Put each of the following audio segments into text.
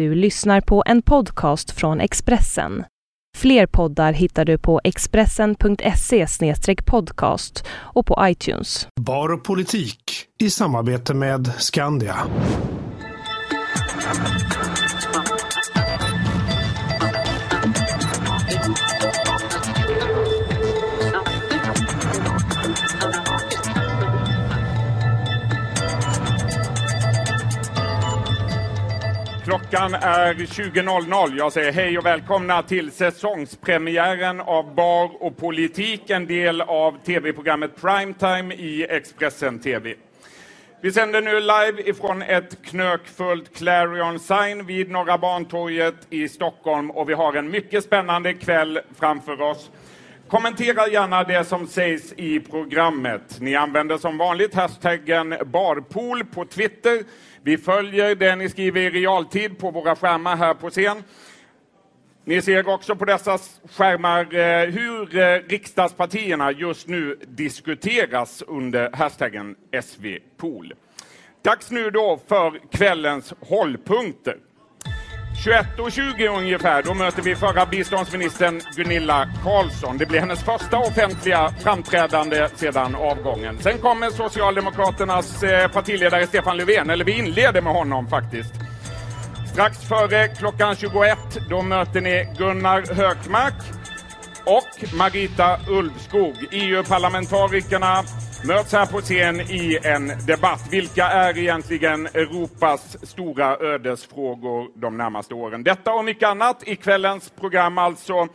Du lyssnar på en podcast från Expressen. Fler poddar hittar du på expressen.se podcast och på iTunes. Bar och politik i samarbete med Skandia. Klockan är 20.00. Jag säger hej och välkomna till säsongspremiären av Bar och politik, en del av tv-programmet Primetime i Expressen TV. Vi sänder nu live ifrån ett knökfullt Clarion Sign vid Norra Bantorget i Stockholm och vi har en mycket spännande kväll framför oss. Kommentera gärna det som sägs i programmet. Ni använder som vanligt hashtaggen barpool på Twitter. Vi följer det ni skriver i realtid på våra skärmar här på scen. Ni ser också på dessa skärmar eh, hur eh, riksdagspartierna just nu diskuteras under hashtaggen SVPOL. Dags nu då för kvällens hållpunkter. 21.20 ungefär, då möter vi förra biståndsministern Gunilla Carlsson. Det blir hennes första offentliga framträdande sedan avgången. Sen kommer Socialdemokraternas eh, partiledare Stefan Löfven, eller vi inleder med honom faktiskt. Strax före klockan 21, då möter ni Gunnar Hökmark och Marita Ulvskog, EU-parlamentarikerna möts här på scen i en debatt. Vilka är egentligen Europas stora ödesfrågor de närmaste åren? Detta och mycket annat i kvällens program alltså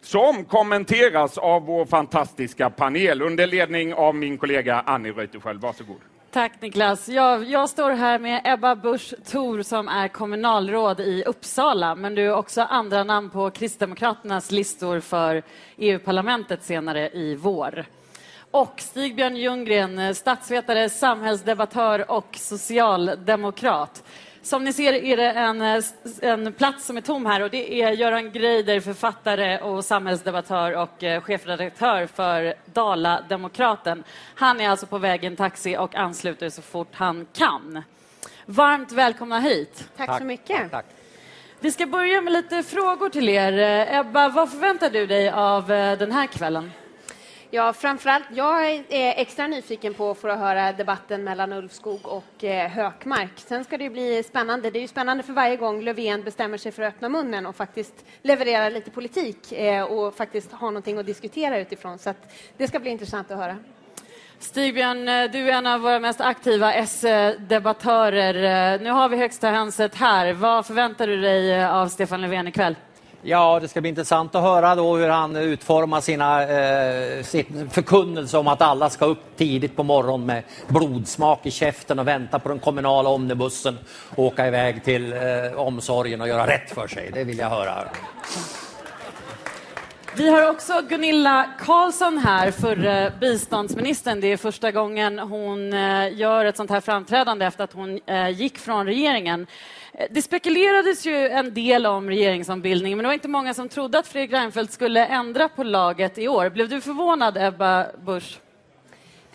som kommenteras av vår fantastiska panel under ledning av min kollega Annie Reuterskiöld. Varsågod. Tack Niklas. Jag, jag, står här med Ebba Busch Thor som är kommunalråd i Uppsala, men du är också andra namn på Kristdemokraternas listor för EU-parlamentet senare i vår. Och Stig-Björn Ljunggren, statsvetare, samhällsdebattör och socialdemokrat. Som ni ser är det en, en plats som är tom här och det är Göran Greider, författare och samhällsdebattör och eh, chefredaktör för Dala-Demokraten. Han är alltså på väg i en taxi och ansluter så fort han kan. Varmt välkomna hit. Tack, Tack. så mycket. Tack. Vi ska börja med lite frågor till er. Ebba, vad förväntar du dig av eh, den här kvällen? Ja, framförallt, jag är extra nyfiken på för att höra debatten mellan Ulfskog och eh, Hökmark. Sen ska det bli spännande. Det är ju spännande för varje gång Löfven bestämmer sig för att öppna munnen och faktiskt leverera lite politik eh, och faktiskt ha någonting att diskutera utifrån. Så det ska bli intressant att höra. Stigbjörn, eh, du är en av våra mest aktiva S-debattörer. Eh, nu har vi högsta hönset här. Vad förväntar du dig eh, av Stefan Löfven ikväll? Ja, det ska bli intressant att höra då hur han utformar sina eh, sin förkunnelse om att alla ska upp tidigt på morgonen med blodsmak i käften och vänta på den kommunala omnibussen och åka iväg till eh, omsorgen och göra rätt för sig. Det vill jag höra. Vi har också Gunilla Carlsson här, förre eh, biståndsministern. Det är första gången hon eh, gör ett sånt här framträdande efter att hon eh, gick från regeringen. Eh, det spekulerades ju en del om regeringsombildningen, men det var inte många som trodde att Fredrik Reinfeldt skulle ändra på laget i år. Blev du förvånad, Ebba Busch?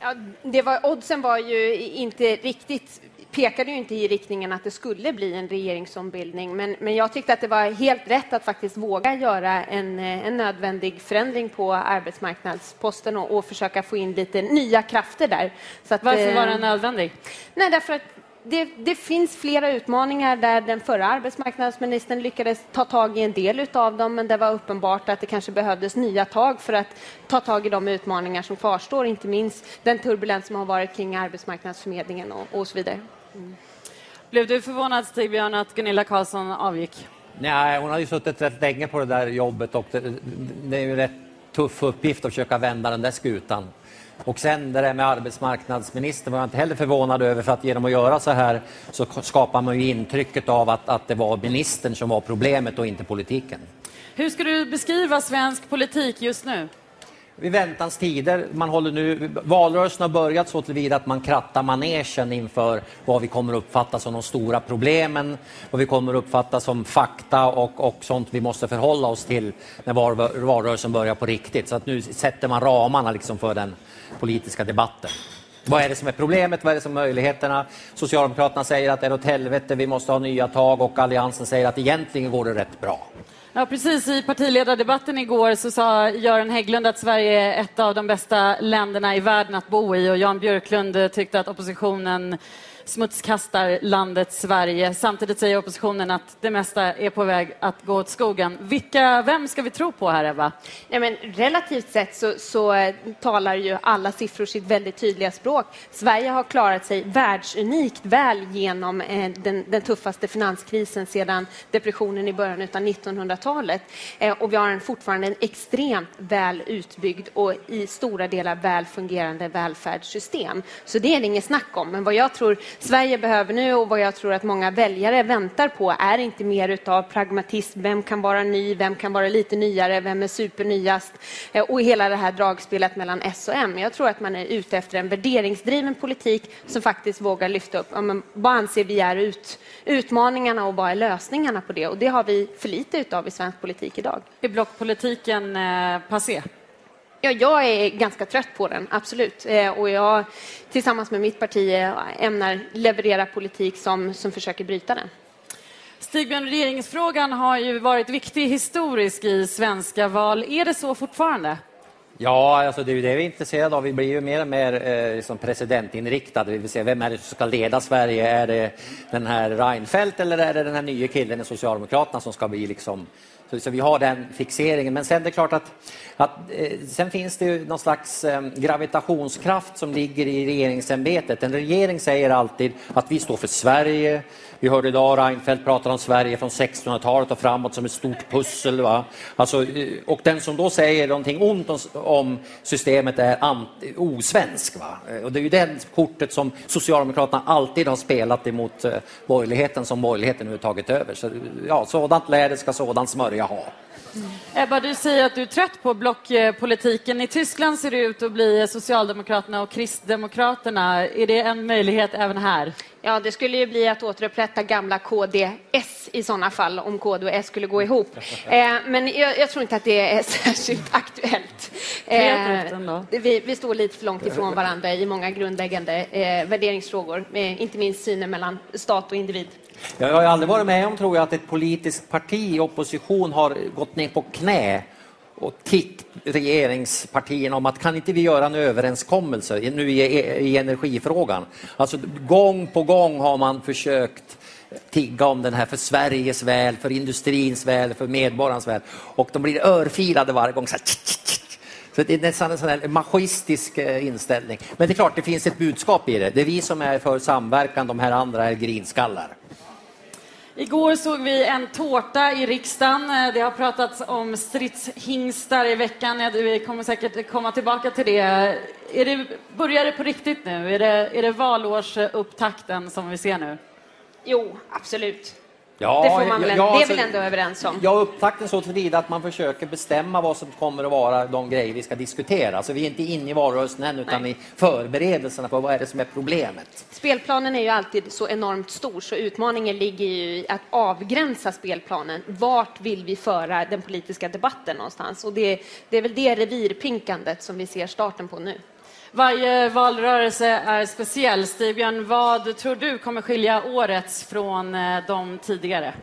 Ja, det var, oddsen var ju inte riktigt pekade ju inte i riktningen att det skulle bli en regeringsombildning, men, men jag tyckte att det var helt rätt att faktiskt våga göra en, eh, en nödvändig förändring på arbetsmarknadsposten och, och försöka få in lite nya krafter där. Att, Varför var den eh, nödvändig? Nej, därför att det, det, finns flera utmaningar där den förra arbetsmarknadsministern lyckades ta tag i en del av dem, men det var uppenbart att det kanske behövdes nya tag för att ta tag i de utmaningar som kvarstår, inte minst den turbulens som har varit kring arbetsmarknadsförmedlingen och, och så vidare. Mm. Blev du förvånad, Stig-Björn, att Gunilla Carlsson avgick? Nej, hon har ju suttit rätt länge på det där jobbet och det, det är ju en rätt tuff uppgift att försöka vända den där skutan. Och sen det där med arbetsmarknadsministern var jag inte heller förvånad över för att genom att göra så här så skapar man ju intrycket av att, att det var ministern som var problemet och inte politiken. Hur ska du beskriva svensk politik just nu? vid väntans tider. Man håller nu, valrörelsen har börjat så tillvida att man krattar manegen inför vad vi kommer uppfatta som de stora problemen, vad vi kommer uppfatta som fakta och, och sånt vi måste förhålla oss till när valrörelsen börjar på riktigt. Så att nu sätter man ramarna liksom för den politiska debatten. Vad är det som är problemet? Vad är det som är möjligheterna? Socialdemokraterna säger att det är åt helvete, vi måste ha nya tag och Alliansen säger att egentligen går det rätt bra. Ja, precis. I partiledardebatten igår så sa Göran Hägglund att Sverige är ett av de bästa länderna i världen att bo i och Jan Björklund tyckte att oppositionen smutskastar landet Sverige. Samtidigt säger oppositionen att det mesta är på väg att gå åt skogen. Vilka, vem ska vi tro på här, Ebba? Nej, men relativt sett så, så eh, talar ju alla siffror sitt väldigt tydliga språk. Sverige har klarat sig världsunikt väl genom eh, den, den, tuffaste finanskrisen sedan depressionen i början av 1900-talet. Eh, och vi har en, fortfarande en extremt väl utbyggd och i stora delar väl fungerande välfärdssystem. Så det är det inget snack om. Men vad jag tror Sverige behöver nu och vad jag tror att många väljare väntar på är inte mer av pragmatism. Vem kan vara ny? Vem kan vara lite nyare? Vem är supernyast? Eh, och hela det här dragspelet mellan S och M. Jag tror att man är ute efter en värderingsdriven politik som faktiskt vågar lyfta upp ja, men vad anser vi är ut, utmaningarna och vad är lösningarna på det? Och det har vi för lite utav i svensk politik idag. Är blockpolitiken eh, passé? Ja, jag är ganska trött på den, absolut. Eh, och jag tillsammans med mitt parti eh, ämnar leverera politik som, som försöker bryta den. Stigbjörn, regeringsfrågan har ju varit viktig historiskt i svenska val. Är det så fortfarande? Ja, alltså det är det vi är intresserade av. Vi blir ju mer och mer eh, liksom presidentinriktade. Vi vill se vem är det som ska leda Sverige. Är det den här Reinfeldt eller är det den här nya killen i Socialdemokraterna som ska bli liksom så, så, vi har den fixeringen. Men sen det är klart att, att eh, sen finns det ju någon slags eh, gravitationskraft som ligger i regeringsämbetet. En regering säger alltid att vi står för Sverige, vi hörde idag Reinfeldt prata om Sverige från 1600-talet och framåt som ett stort pussel. Va? Alltså, eh, och den som då säger någonting ont om, systemet är osvensk. Va? Eh, och det är ju det kortet som Socialdemokraterna alltid har spelat emot eh, borgerligheten som borgerligheten nu tagit över. Så, ja, sådant läder ska sådan smörja ha. Mm. Ebba, du säger att du är trött på blockpolitiken. I Tyskland ser det ut att bli Socialdemokraterna och Kristdemokraterna. Är det en möjlighet även här? Ja, det skulle ju bli att återupprätta gamla KDS i sådana fall, om KD och S skulle gå ihop. Eh, men jag, jag, tror inte att det är särskilt aktuellt. Eh, vi, vi, står lite för långt ifrån varandra i många grundläggande eh, värderingsfrågor, inte minst synen mellan stat och individ. Jag har aldrig varit med om, tror jag, att ett politiskt parti i opposition har gått ner på knä och tiggt regeringspartierna om att kan inte vi göra en överenskommelse nu i, i energifrågan? Alltså gång på gång har man försökt tigga om den här för Sveriges väl, för industrins väl, för medborgarnas väl och de blir örfilade varje gång. Så, här, så det är nästan en sån här machistisk eh, inställning. Men det är klart, det finns ett budskap i det. Det är vi som är för samverkan, de här andra är grinskallar. Igår såg vi en tårta i riksdagen. Det har pratats om stridshingstar i veckan. Vi kommer säkert komma tillbaka till det. Är det börjar det på riktigt nu? Är det, är det valårsupptakten som vi ser nu? Jo, absolut. Ja, det, får man väl, ja, det är alltså, väl ändå överens om? Ja, upptakten så tillvida att man försöker bestämma vad som kommer att vara de grejer vi ska diskutera. Alltså, vi är inte inne i valrörelsen än, utan Nej. i förberedelserna på vad är det som är problemet. Spelplanen är ju alltid så enormt stor, så utmaningen ligger ju i att avgränsa spelplanen. Vart vill vi föra den politiska debatten någonstans? Och det, det är väl det revirpinkandet som vi ser starten på nu. Varje valrörelse är speciell. Stigbjörn, vad tror du kommer skilja årets från eh, de tidigare?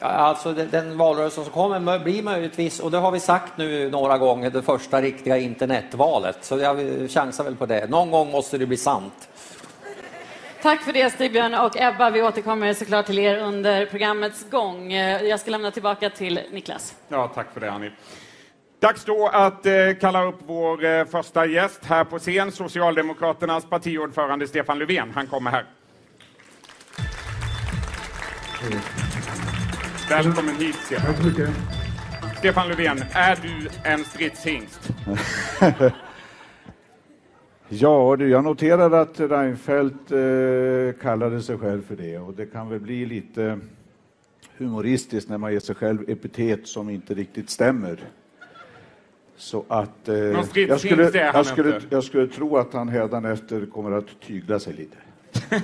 Alltså den, valrörelsen som kommer blir möjligtvis, och det har vi sagt nu några gånger, det första riktiga internetvalet. Så jag chansar väl på det. Någon gång måste det bli sant. Tack för det Stigbjörn och Ebba. Vi återkommer såklart till er under programmets gång. Eh, jag ska lämna tillbaka till Niklas. Ja, tack för det Annie. Dags då att eh, kalla upp vår eh, första gäst här på scen, Socialdemokraternas partiordförande Stefan Löfven. Han kommer här. Mm. Välkommen hit, Stefan. Tack så mycket. Stefan Löfven, är du en stridshingst? ja, jag noterar att Reinfeldt eh, kallade sig själv för det och det kan väl bli lite humoristiskt när man ger sig själv epitet som inte riktigt stämmer. Så att eh, jag, skulle, jag, skulle, jag skulle tro att han hädanefter kommer att tygla sig lite.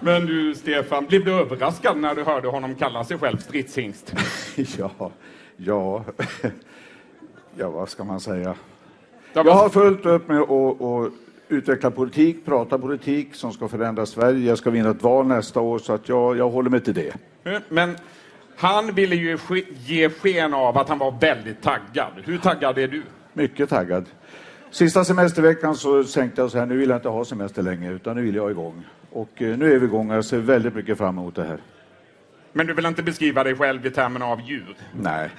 Men du, Stefan, blev du överraskad när du hörde honom kalla sig själv stridshingst? ja, ja, ja, vad ska man säga? Jag har fullt upp med att utveckla politik, prata politik som ska förändra Sverige. Jag ska vinna ett val nästa år så att jag, jag håller mig till det. Men han ville ju ge sken av att han var väldigt taggad. Hur taggad är du? Mycket taggad. Sista semesterveckan så tänkte jag så här, nu vill jag inte ha semester längre, utan nu vill jag igång. Och eh, nu är vi igång och jag ser väldigt mycket fram emot det här. Men du vill inte beskriva dig själv i termerna av djur? Nej.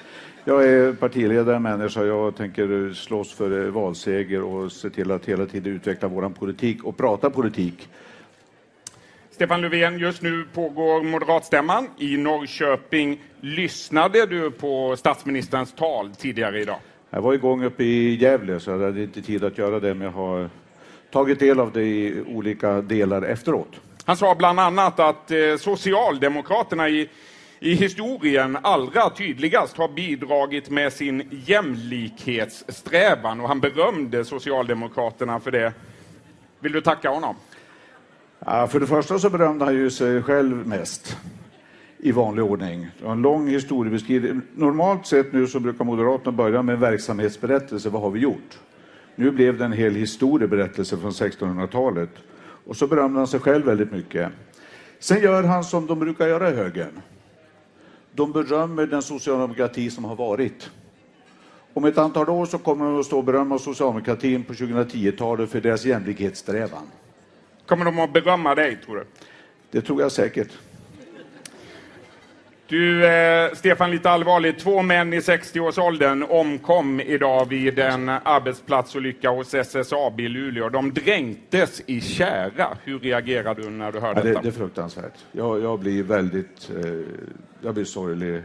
Jag är partiledare, människa. Jag tänker slåss för eh, valseger och se till att hela tiden utveckla vår politik och prata politik. Stefan Löfven, just nu pågår moderatstämman i Norrköping. Lyssnade du på statsministerns tal tidigare idag? Jag var igång uppe i Gävle så jag hade inte tid att göra det, men jag har tagit del av det i olika delar efteråt. Han sa bland annat att eh, Socialdemokraterna i, i historien allra tydligast har bidragit med sin jämlikhetssträvan och han berömde Socialdemokraterna för det. Vill du tacka honom? Ja, för det första så berömde han ju sig själv mest i vanlig ordning. Det var En lång historiebeskrivning. Normalt sett nu så brukar Moderaterna börja med en verksamhetsberättelse. Vad har vi gjort? Nu blev det en hel historieberättelse från 1600-talet. Och så berömde han sig själv väldigt mycket. Sen gör han som de brukar göra i högern. De berömmer den socialdemokrati som har varit. Om ett antal år så kommer de att stå och berömma socialdemokratin på 2010-talet för deras jämlikhetssträvan. Kommer de att berömma dig, tror du? Det tror jag säkert. Du, eh, Stefan, lite allvarligt. Två män i 60-årsåldern omkom idag vid en arbetsplatsolycka hos SSAB i Luleå. De dränktes i kära. Hur reagerar du när du hör ja, detta? Det, det är fruktansvärt. Jag, jag blir väldigt... Eh, jag blir sorglig.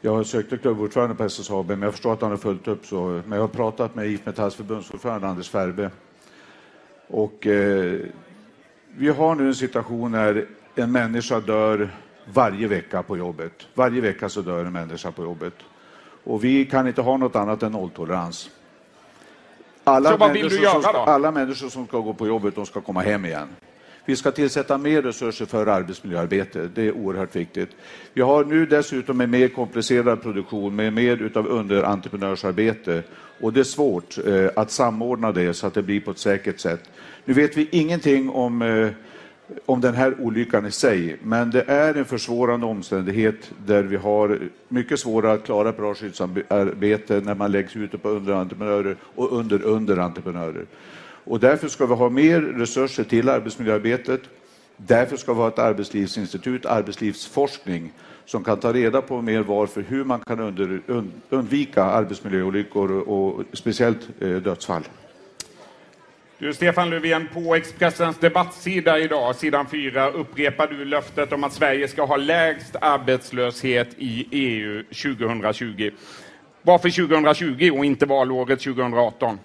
Jag sökte klubbordförande på SSAB, men jag förstår att han har följt upp så. Men jag har pratat med IF Metalls förbundsordförande Anders Färbe. Och eh, vi har nu en situation när en människa dör varje vecka på jobbet. Varje vecka så dör en människa på jobbet. Och vi kan inte ha något annat än nolltolerans. Alla då? Alla människor som ska gå på jobbet, de ska komma hem igen. Vi ska tillsätta mer resurser för arbetsmiljöarbete. Det är oerhört viktigt. Vi har nu dessutom en mer komplicerad produktion med mer utav underentreprenörsarbete. Och det är svårt eh, att samordna det så att det blir på ett säkert sätt. Nu vet vi ingenting om eh, om den här olyckan i sig, men det är en försvårande omständighet där vi har mycket svårare att klara bra skyddsarbete när man läggs ute på underentreprenörer och under underentreprenörer. Och därför ska vi ha mer resurser till arbetsmiljöarbetet. Därför ska vi ha ett arbetslivsinstitut, arbetslivsforskning, som kan ta reda på mer varför, hur man kan under, undvika arbetsmiljöolyckor och speciellt eh, dödsfall. Du, Stefan Löfven, på Expressens debattsida idag, sidan 4, upprepar du löftet om att Sverige ska ha lägst arbetslöshet i EU 2020. Varför 2020 och inte valåret 2018?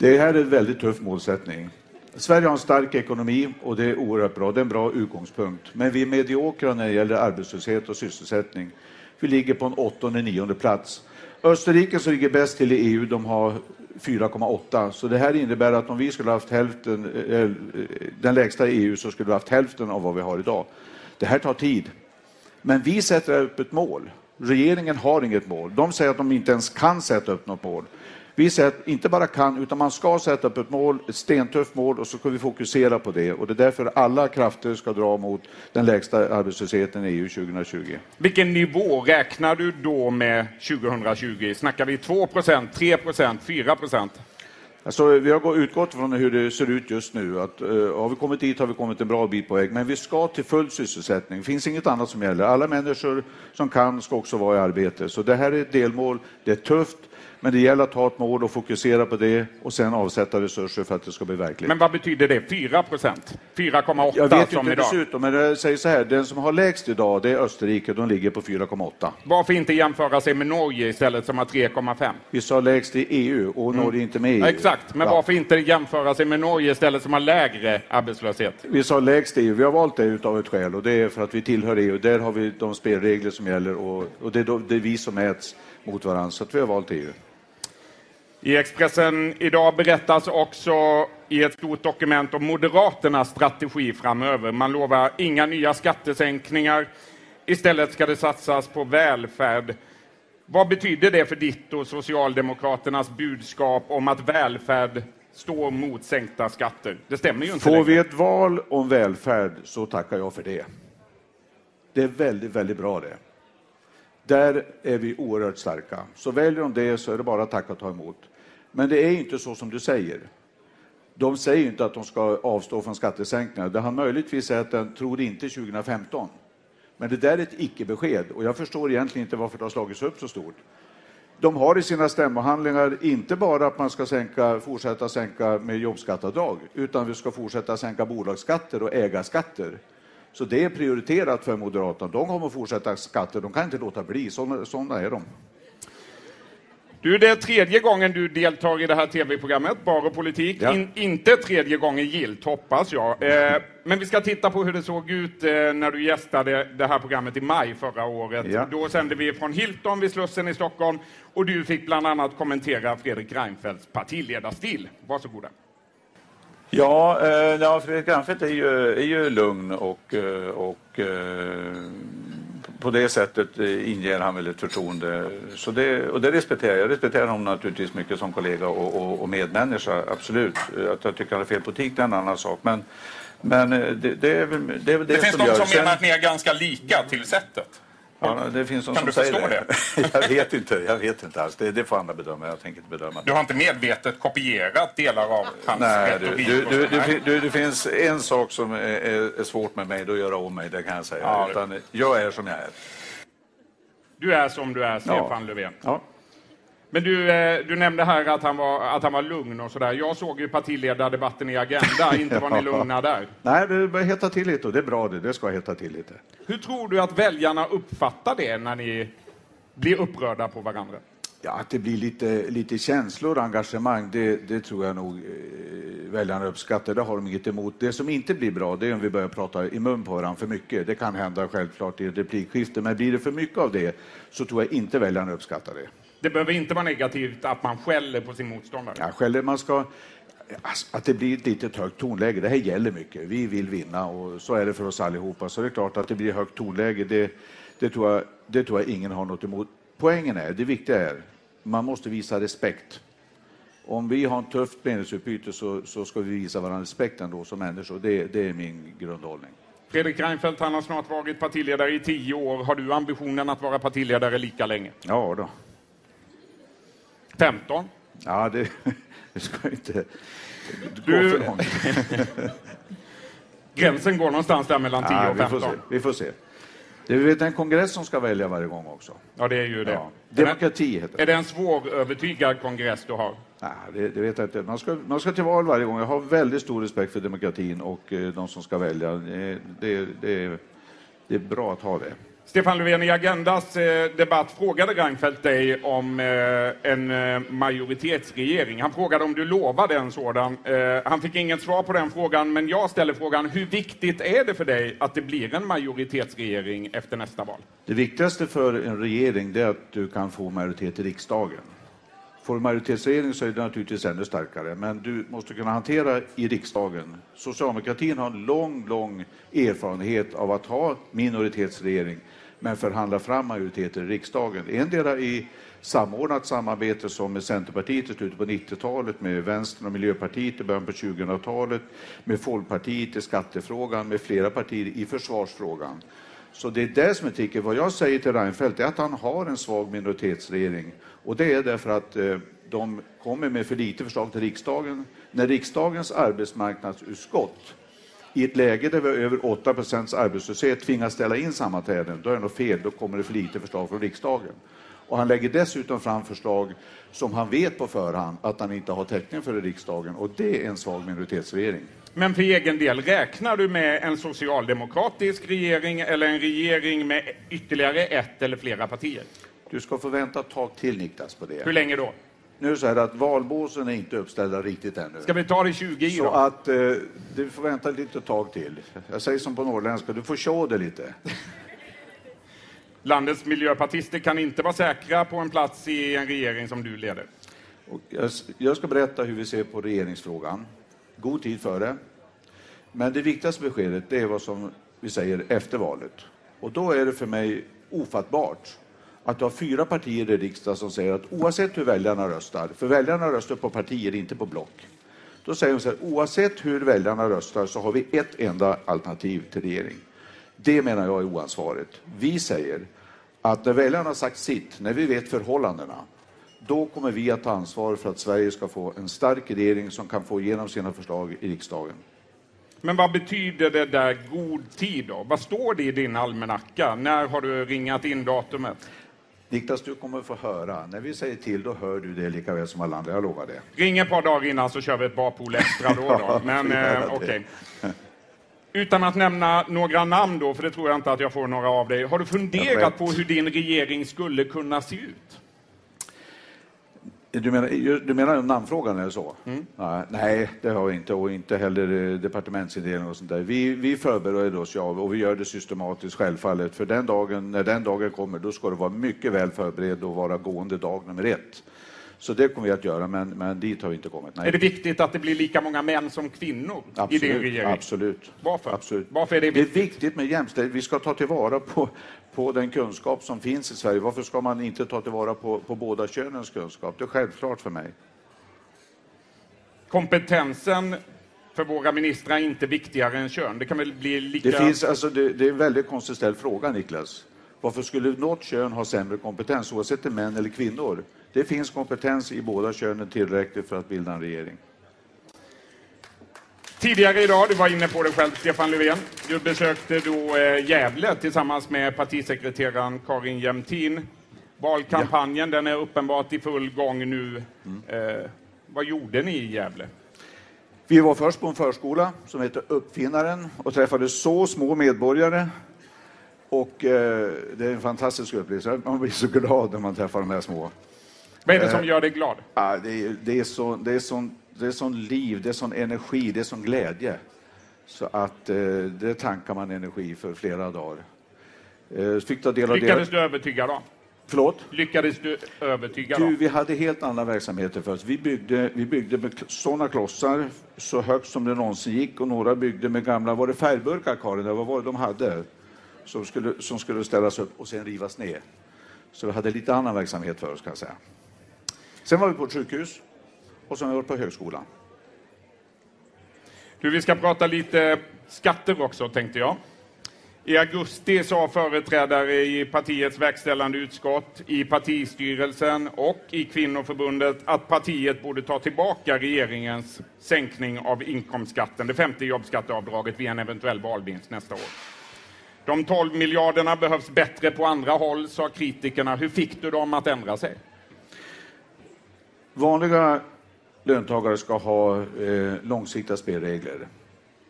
Det här är en väldigt tuff målsättning. Sverige har en stark ekonomi och det är oerhört bra. Det är en bra utgångspunkt. Men vi är mediokra när det gäller arbetslöshet och sysselsättning. Vi ligger på en åttonde, nionde plats. Österrike som ligger bäst till i EU, de har 4,8. Så det här innebär att om vi skulle haft hälften, eh, eh, den lägsta i EU så skulle vi haft hälften av vad vi har idag. Det här tar tid. Men vi sätter upp ett mål. Regeringen har inget mål. De säger att de inte ens kan sätta upp något mål. Vi säger att inte bara kan, utan man ska sätta upp ett mål, ett stentufft mål och så ska vi fokusera på det. Och det är därför alla krafter ska dra mot den lägsta arbetslösheten i EU 2020. Vilken nivå räknar du då med 2020? Snackar vi 2% 3% 4% Alltså, vi har utgått från hur det ser ut just nu. Att, uh, har vi kommit dit har vi kommit en bra bit på väg. Men vi ska till full sysselsättning. Det finns inget annat som gäller. Alla människor som kan ska också vara i arbete. Så det här är ett delmål. Det är tufft. Men det gäller att ha ett mål och fokusera på det och sen avsätta resurser för att det ska bli verkligt. Men vad betyder det? 4 procent? 4,8 Jag vet som inte idag? dessutom, men jag säger så här, den som har lägst idag det är Österrike, de ligger på 4,8. Varför inte jämföra sig med Norge istället som har 3,5? Vi sa lägst i EU och Norge är inte med i EU. Exakt, men Ja. varför inte jämföra sig med Norge istället som har lägre arbetslöshet? Vi sa lägst i EU, vi har valt det utav ett skäl och det är för att vi tillhör EU. Där har vi de spelregler som gäller och, och det, är då, det är vi som mäts mot varandra, så att vi har valt EU. I Expressen idag berättas också i ett stort dokument om Moderaternas strategi framöver. Man lovar inga nya skattesänkningar. Istället ska det satsas på välfärd. Vad betyder det för ditt och Socialdemokraternas budskap om att välfärd står mot sänkta skatter? Det stämmer ju inte Får längre. vi ett val om välfärd så tackar jag för det. Det är väldigt, väldigt bra det. Där är vi oerhört starka. Så väljer de det så är det bara att tacka och ta emot. Men det är inte så som du säger. De säger inte att de ska avstå från skattesänkningar. Det han möjligtvis säger att den tror inte 2015. Men det där är ett icke-besked och jag förstår egentligen inte varför det har slagits upp så stort. De har i sina stämmohandlingar inte bara att man ska sänka, fortsätta sänka med jobbskatteavdrag, utan vi ska fortsätta sänka bolagsskatter och ägarskatter. Så det är prioriterat för Moderaterna. De kommer att fortsätta skatter, de kan inte låta bli. Sådana, sådana är de. Du, det är tredje gången du deltar i det här tv-programmet, Bar och politik. Ja. In, inte tredje gången gilt, hoppas jag. Eh, men vi ska titta på hur det såg ut eh, när du gästade det här programmet i maj förra året. Ja. Då sände vi från Hilton vid Slussen i Stockholm och du fick bland annat kommentera Fredrik Reinfeldts partiledarstil. Varsågoda. Ja, eh, ja Fredrik Reinfeldt är ju, är ju lugn och, eh, och eh, på det sättet eh, inger han väl ett förtroende. Så det, och det respekterar jag. Jag respekterar honom naturligtvis mycket som kollega och, och, och medmänniska, absolut. Att jag tycker han har fel politik det är en annan sak. Men, men eh, det, det är väl det, är väl det, Det finns som de som menar att ni är ganska lika till sättet. Ja, det finns de Kan som du säger förstå det. jag vet inte, jag vet inte alls. Det, det får andra bedöma. Jag tänker inte bedöma det. Du har inte medvetet kopierat delar av hans Nej, du, retorik du, du, du, du, det finns en sak som är, är, svårt med mig, då göra om mig, det kan jag säga. Ja, Utan jag är som jag är. Du är som du är, Stefan Ja. Löfven. Ja. Men du, eh, du nämnde här att han var, att han var lugn och sådär. Jag såg ju partiledardebatten i Agenda, inte var ni lugna där. Nej, det bör hetta till lite och det är bra det. Det ska hetta till lite. Hur tror du att väljarna uppfattar det när ni blir upprörda på varandra? Ja, att det blir lite, lite känslor och engagemang, det, det tror jag nog eh, väljarna uppskattar. Det har de inget emot. Det som inte blir bra, det är om vi börjar prata i mun på varandra för mycket. Det kan hända självklart i ett replikskifte, men blir det för mycket av det så tror jag inte väljarna uppskattar det. Det behöver inte vara negativt att man skäller på sin motståndare. Ja, skäller man ska... alltså, Att det blir ett litet högt tonläge, det här gäller mycket. Vi vill vinna och så är det för oss allihopa. Så det är klart att det blir högt tonläge, det, det, tror, jag, det tror jag ingen har något emot. Poängen är, det viktiga är, man måste visa respekt. Om vi har ett tufft meningsutbyte så, så ska vi visa varandra respekt ändå som människor. Det, det är min grundhållning. Fredrik Reinfeldt, han har snart varit partiledare i tio år. Har du ambitionen att vara partiledare lika länge? Ja då. 15? Ja, det, det ska inte gå Du- för långt. Gränsen går någonstans där mellan 10 Ja, och vi, får 15. se, vi får se. Det är vet, en kongress som ska välja varje gång också. Ja, det är ju det. Ja. Demokrati heter det. Är det en svårövertygad kongress du har? Nej, det, det vet jag inte. Man ska, man ska till val varje gång. Jag har väldigt stor respekt för demokratin och eh, de som ska välja. Det, det, det, det är bra att ha det. Stefan Löfven, i Agendas eh, debatt frågade Reinfeldt dig om eh, en eh, majoritetsregering. Han frågade om du lovade en sådan. Eh, han fick inget svar på den frågan, men jag ställer frågan, hur viktigt är det för dig att det blir en majoritetsregering efter nästa val? Det viktigaste för en regering är att du kan få majoritet i riksdagen. Får du majoritetsregering så är det naturligtvis ännu starkare, men du måste kunna hantera i riksdagen. Socialdemokratin har en lång, lång erfarenhet av att ha minoritetsregering, men förhandla fram majoriteter i riksdagen. Endera i samordnat samarbete som med Centerpartiet i slutet på 90-talet, med Vänstern och Miljöpartiet i början på 2000-talet, med Folkpartiet i skattefrågan, med flera partier i försvarsfrågan. Så det är det som är tricket. Vad jag säger till Reinfeldt är att han har en svag minoritetsregering. Och det är därför att eh, de kommer med för lite förslag till riksdagen. När riksdagens arbetsmarknadsutskott i ett läge där vi har över 8 procents arbetslöshet tvingas ställa in sammanträden, då är det något fel. Då kommer det för lite förslag från riksdagen. Och han lägger dessutom fram förslag som han vet på förhand att han inte har täckning för i riksdagen. Och det är en svag minoritetsregering. Men för egen del, räknar du med en socialdemokratisk regering eller en regering med ytterligare ett eller flera partier? Du ska få vänta ett tag till Niklas på det. Hur länge då? Nu är det så här att valbåsen är inte uppställda riktigt ännu. Ska vi ta det 20 i Så då? att eh, du får vänta lite tag till. Jag säger som på norrländska, du får sjå det lite. Landets miljöpartister kan inte vara säkra på en plats i en regering som du leder. Och jag, jag ska berätta hur vi ser på regeringsfrågan. God tid före. Men det viktigaste beskedet det är vad som vi säger efter valet. Och då är det för mig ofattbart att du har fyra partier i riksdagen som säger att oavsett hur väljarna röstar, för väljarna röstar på partier, inte på block. Då säger de så här, oavsett hur väljarna röstar så har vi ett enda alternativ till regering. Det menar jag är oansvarigt. Vi säger att när väljarna har sagt sitt, när vi vet förhållandena, då kommer vi att ta ansvar för att Sverige ska få en stark regering som kan få igenom sina förslag i riksdagen. Men vad betyder det där god tid då? Vad står det i din almanacka? När har du ringat in datumet? Niklas, du kommer få höra. När vi säger till, då hör du det lika väl som alla andra. Jag lovar det. Ring ett par dagar innan så kör vi ett barpool extra då. då. Men eh, okej. Okay. Utan att nämna några namn då, för det tror jag inte att jag får några av dig. Har du funderat på hur din regering skulle kunna se ut? Du menar, du menar namnfrågan eller så? Mm. Nej, det har vi inte och inte heller eh, departementsindelning och sånt där. Vi, vi förbereder oss ja, och vi gör det systematiskt självfallet. För den dagen, när den dagen kommer, då ska du vara mycket väl förberedd och vara gående dag nummer ett. Så det kommer vi att göra, men, men dit har vi inte kommit. Nej. Är det viktigt att det blir lika många män som kvinnor absolut, i din regering? Absolut. Varför? Absolut. Varför är det viktigt? Det är viktigt med jämställdhet. Vi ska ta tillvara på, på den kunskap som finns i Sverige. Varför ska man inte ta tillvara på, på båda könens kunskap? Det är självklart för mig. Kompetensen för våra ministrar är inte viktigare än kön? Det kan väl bli lika... Det, finns, alltså, det, det är en väldigt konstigt ställd fråga, Niklas. Varför skulle något kön ha sämre kompetens, oavsett om det är män eller kvinnor? Det finns kompetens i båda könen tillräckligt för att bilda en regering. Tidigare idag, du var inne på det själv, Stefan Löfven. Du besökte då eh, Gävle tillsammans med partisekreteraren Karin Jämtin. Valkampanjen, ja. den är uppenbart i full gång nu. Mm. Eh, vad gjorde ni i Gävle? Vi var först på en förskola som heter Uppfinnaren och träffade så små medborgare. Och eh, det är en fantastisk upplevelse. Man blir så glad när man träffar de här små. Vad är det som gör dig glad? Ja, det, är, det, är så, det, är sån, det är sån liv, det är sån energi, det är sån glädje. Så att eh, det tankar man energi för flera dagar. Eh, fick ta del av Lyckades det. du övertyga dem? Förlåt? Lyckades du övertyga du, dem? Vi hade helt andra verksamheter först. Vi byggde, vi byggde med sådana klossar så högt som det någonsin gick och några byggde med gamla, var det färgburkar Karin? Vad var det de hade? Som skulle, som skulle ställas upp och sen rivas ner. Så vi hade lite annan verksamhet för oss kan jag säga. Sen var vi på ett sjukhus och sen har vi på högskolan. Du, vi ska prata lite skatter också, tänkte jag. I augusti sa företrädare i partiets verkställande utskott, i partistyrelsen och i kvinnoförbundet att partiet borde ta tillbaka regeringens sänkning av inkomstskatten, det femte jobbskatteavdraget, vid en eventuell valvinst nästa år. De 12 miljarderna behövs bättre på andra håll, sa kritikerna. Hur fick du dem att ändra sig? Vanliga löntagare ska ha eh, långsiktiga spelregler.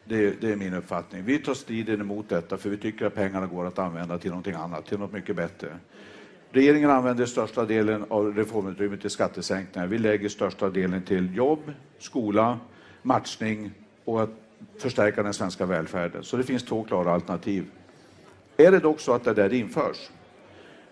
Det, det, är min uppfattning. Vi tar striden emot detta för vi tycker att pengarna går att använda till någonting annat, till något mycket bättre. Regeringen använder största delen av reformutrymmet till skattesänkningar. Vi lägger största delen till jobb, skola, matchning och att förstärka den svenska välfärden. Så det finns två klara alternativ. Är det dock så att det där införs,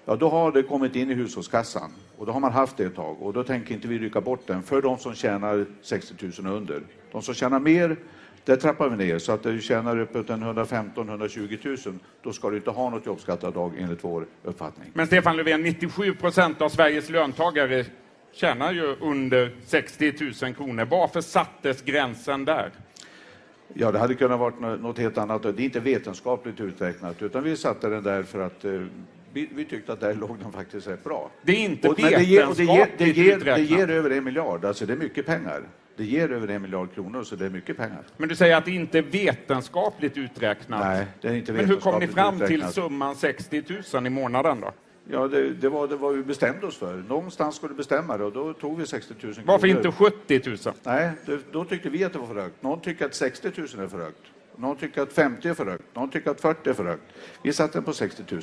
ja då har det kommit in i hushållskassan och då har man haft det ett tag och då tänker inte vi rycka bort den för de som tjänar 60 000 och under. De som tjänar mer, där trappar vi ner så att du tjänar uppåt 115-120 000, då ska du inte ha något jobbskatteavdrag enligt vår uppfattning. Men Stefan Löfven, 97 procent av Sveriges löntagare tjänar ju under 60 000 kronor. Varför sattes gränsen där? Ja, det hade kunnat vara något helt annat. Det är inte vetenskapligt uträknat, utan vi satte den där för att eh, vi, vi, tyckte att där låg den faktiskt rätt bra. Det är inte och, vetenskapligt det ger, det, ger, det, ger, det ger över en miljard, alltså det är mycket pengar. Det ger över en miljard kronor, så det är mycket pengar. Men du säger att det inte är vetenskapligt uträknat? Nej, det är inte Men hur kom ni fram uträknat. till summan 60 000 i månaden då? Ja, det, det, var det var vi bestämde oss för. Någonstans skulle du bestämma det och då tog vi 60 000 kronor. Varför inte 70 000? Nej, det, då tyckte vi att det var för högt. Någon tycker att 60 000 är för högt. Någon tycker att 50 är för högt. Någon tycker att 40 är för högt. Vi satte den på 60 000.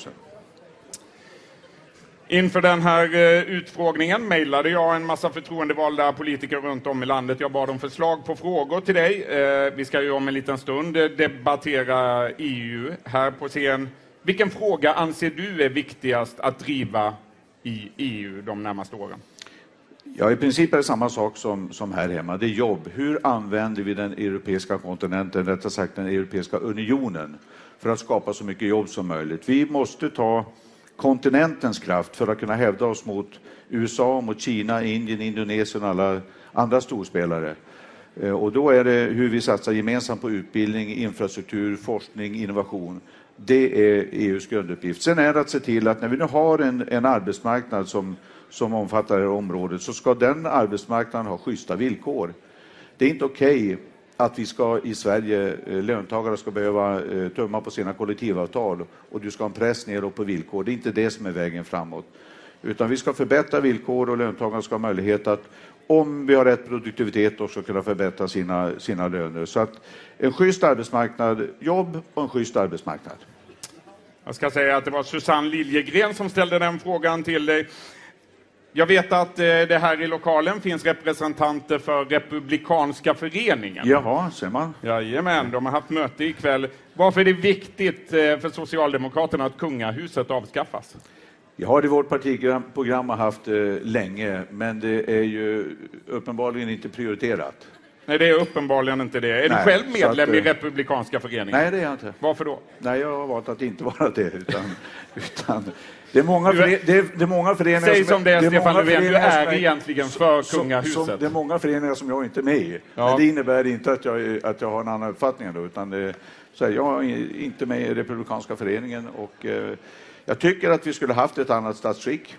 Inför den här eh, utfrågningen mejlade jag en massa förtroendevalda politiker runt om i landet. Jag bad om förslag på frågor till dig. Eh, vi ska ju om en liten stund eh, debattera EU här på scen. Vilken fråga anser du är viktigast att driva i EU de närmaste åren? Ja, i princip är det samma sak som, som här hemma. Det är jobb. Hur använder vi den europeiska kontinenten, rättare sagt den europeiska unionen, för att skapa så mycket jobb som möjligt? Vi måste ta kontinentens kraft för att kunna hävda oss mot USA, mot Kina, Indien, Indonesien och alla andra storspelare. Eh, och då är det hur vi satsar gemensamt på utbildning, infrastruktur, forskning, innovation. Det är EUs grunduppgift. Sen är det att se till att när vi nu har en, en arbetsmarknad som, som omfattar det här området så ska den arbetsmarknaden ha schyssta villkor. Det är inte okej okay att vi ska i Sverige, eh, löntagare ska behöva eh, tumma på sina kollektivavtal och du ska ha en press neråt på villkor. Det är inte det som är vägen framåt. Utan vi ska förbättra villkor och löntagarna ska ha möjlighet att, om vi har rätt produktivitet, också kunna förbättra sina, sina löner. Så att en schysst arbetsmarknad, jobb och en schysst arbetsmarknad. Jag ska säga att det var Susanne Liljegren som ställde den frågan till dig. Jag vet att eh, det här i lokalen finns representanter för Republikanska föreningen. Jaha, ser man. Jajamän, de har haft möte ikväll. Varför är det viktigt eh, för Socialdemokraterna att kungahuset avskaffas? Har det vårt partiprogram har haft eh, länge, men det är ju uppenbarligen inte prioriterat. Nej, det är uppenbarligen inte det. Är Nej, du själv medlem att, i Republikanska föreningen? Nej, det är jag inte. Varför då? Nej, jag har valt att inte vara det. Utan, utan det, är många det, är, det är många föreningar Säg som, det är, Stefan Löfven, du är egentligen för som, kungahuset. Som, det är många föreningar som jag inte är med i. Ja. Men det innebär inte att jag, att jag har en annan uppfattning. Då, utan det, så här, jag är inte med i Republikanska föreningen. Och, eh, jag tycker att vi skulle haft ett annat statsskick.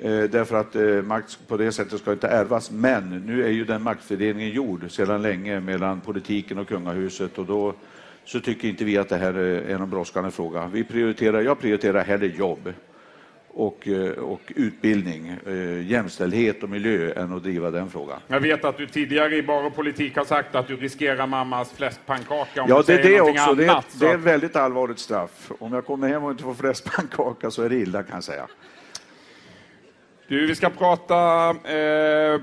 Eh, därför att eh, makt på det sättet ska inte ärvas. Men nu är ju den maktfördelningen gjord sedan länge mellan politiken och kungahuset och då så tycker inte vi att det här är någon brådskande fråga. Vi prioriterar, jag prioriterar hellre jobb och, eh, och utbildning, eh, jämställdhet och miljö än att driva den frågan. Jag vet att du tidigare i Bar och politik har sagt att du riskerar mammas fläskpannkaka om ja, du det säger det också. Annat, det, är, det är ett väldigt allvarligt straff. Om jag kommer hem och inte får fläskpannkaka så är det illa kan jag säga. Du, vi ska prata eh,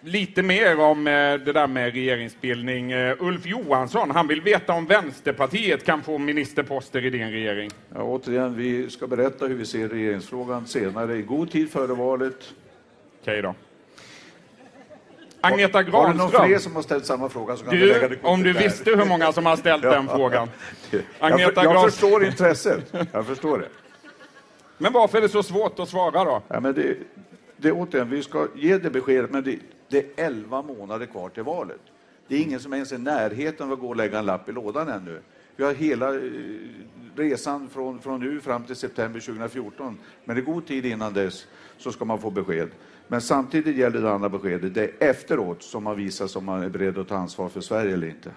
lite mer om eh, det där med regeringsbildning. Uh, Ulf Johansson, han vill veta om Vänsterpartiet kan få ministerposter i din regering. Ja, återigen, vi ska berätta hur vi ser regeringsfrågan senare, i god tid före valet. Okej okay då. Agneta Granström. Har du någon fler som har ställt samma fråga så kan du, lägga det Om du där. visste hur många som har ställt den frågan. Agneta jag, jag förstår intresset. Jag förstår det. Men varför är det så svårt att svara då? Ja, men det, det återigen, vi ska ge det beskedet, men det, det är 11 månader kvar till valet. Det är ingen som ens är i närheten av att gå och lägga en lapp i lådan ännu. Vi har hela eh, resan från, från nu fram till september 2014. Men i god tid innan dess så ska man få besked. Men samtidigt gäller det andra beskedet. Det är efteråt som man visar om man är beredd att ta ansvar för Sverige eller inte.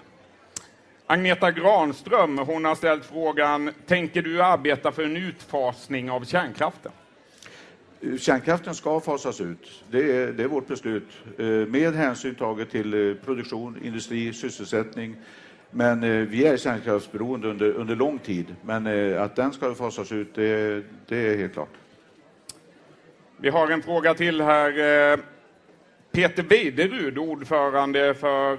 Agneta Granström hon har ställt frågan, tänker du arbeta för en utfasning av kärnkraften? Kärnkraften ska fasas ut. Det är, det är vårt beslut eh, med hänsyn taget till eh, produktion, industri, sysselsättning. Men eh, vi är kärnkraftsberoende under, under lång tid. Men att den ska fasas ut, det, det är helt klart. Vi har en fråga till här. Peter Weiderud, ordförande för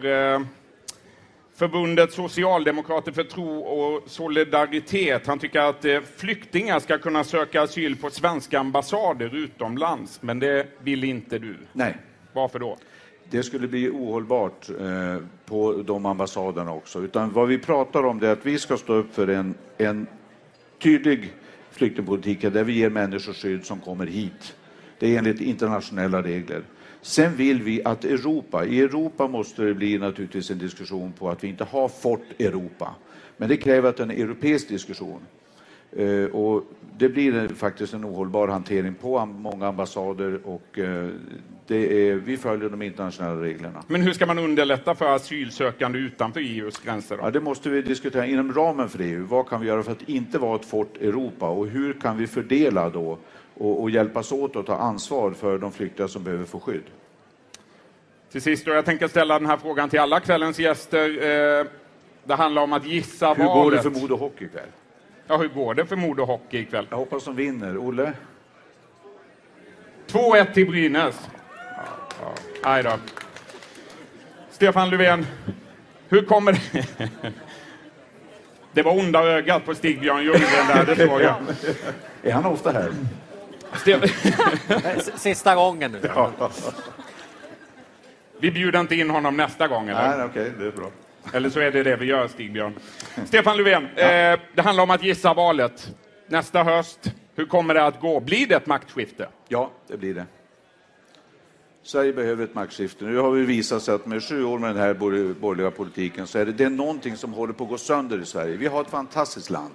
Förbundet Socialdemokrater för tro och solidaritet. Han tycker att eh, flyktingar ska kunna söka asyl på svenska ambassader utomlands, men det vill inte du. Nej. Varför då? Det skulle bli ohållbart eh, på de ambassaderna också. Utan vad vi pratar om är att vi ska stå upp för en, en tydlig flyktingpolitik där vi ger människor skydd som kommer hit. Det är enligt internationella regler. Sen vill vi att Europa, i Europa måste det bli naturligtvis en diskussion på att vi inte har fått Europa. Men det kräver att en europeisk diskussion. Eh, och det blir faktiskt en ohållbar hantering på många ambassader och eh, är, vi följer de internationella reglerna. Men hur ska man underlätta för asylsökande utanför EUs gränser? Ja, det måste vi diskutera inom ramen för EU. Vad kan vi göra för att inte vara ett fort Europa och hur kan vi fördela då och, och hjälpas åt att ta ansvar för de flyktingar som behöver få skydd. Till sist, då, jag tänker ställa den här frågan till alla kvällens gäster. Eh, det handlar om att gissa hur valet. Hur går det för Modo Hockey ikväll? Ja, hur går det för Modo Hockey ikväll? Jag hoppas de vinner. Olle? 2-1 till Brynäs. Ja, Aj då. Stefan Löfven, hur kommer det... Det var onda ögat på Stig-Björn Ljunggren där, det såg jag. Är han ofta här? Sista gången nu. Ja. Vi bjuder inte in honom nästa gång, eller? Nej, okej, okay, det är bra. Eller så är det det vi gör, Stig-Björn. Stefan Löfven, ja. eh, det handlar om att gissa valet. nästa höst. Hur kommer det att gå? Blir det ett maktskifte? Ja, det blir det. Sverige behöver ett maktskifte. Nu har vi visat att med sju år med den här borgerliga politiken så är det, det är någonting som håller på att gå sönder i Sverige. Vi har ett fantastiskt land.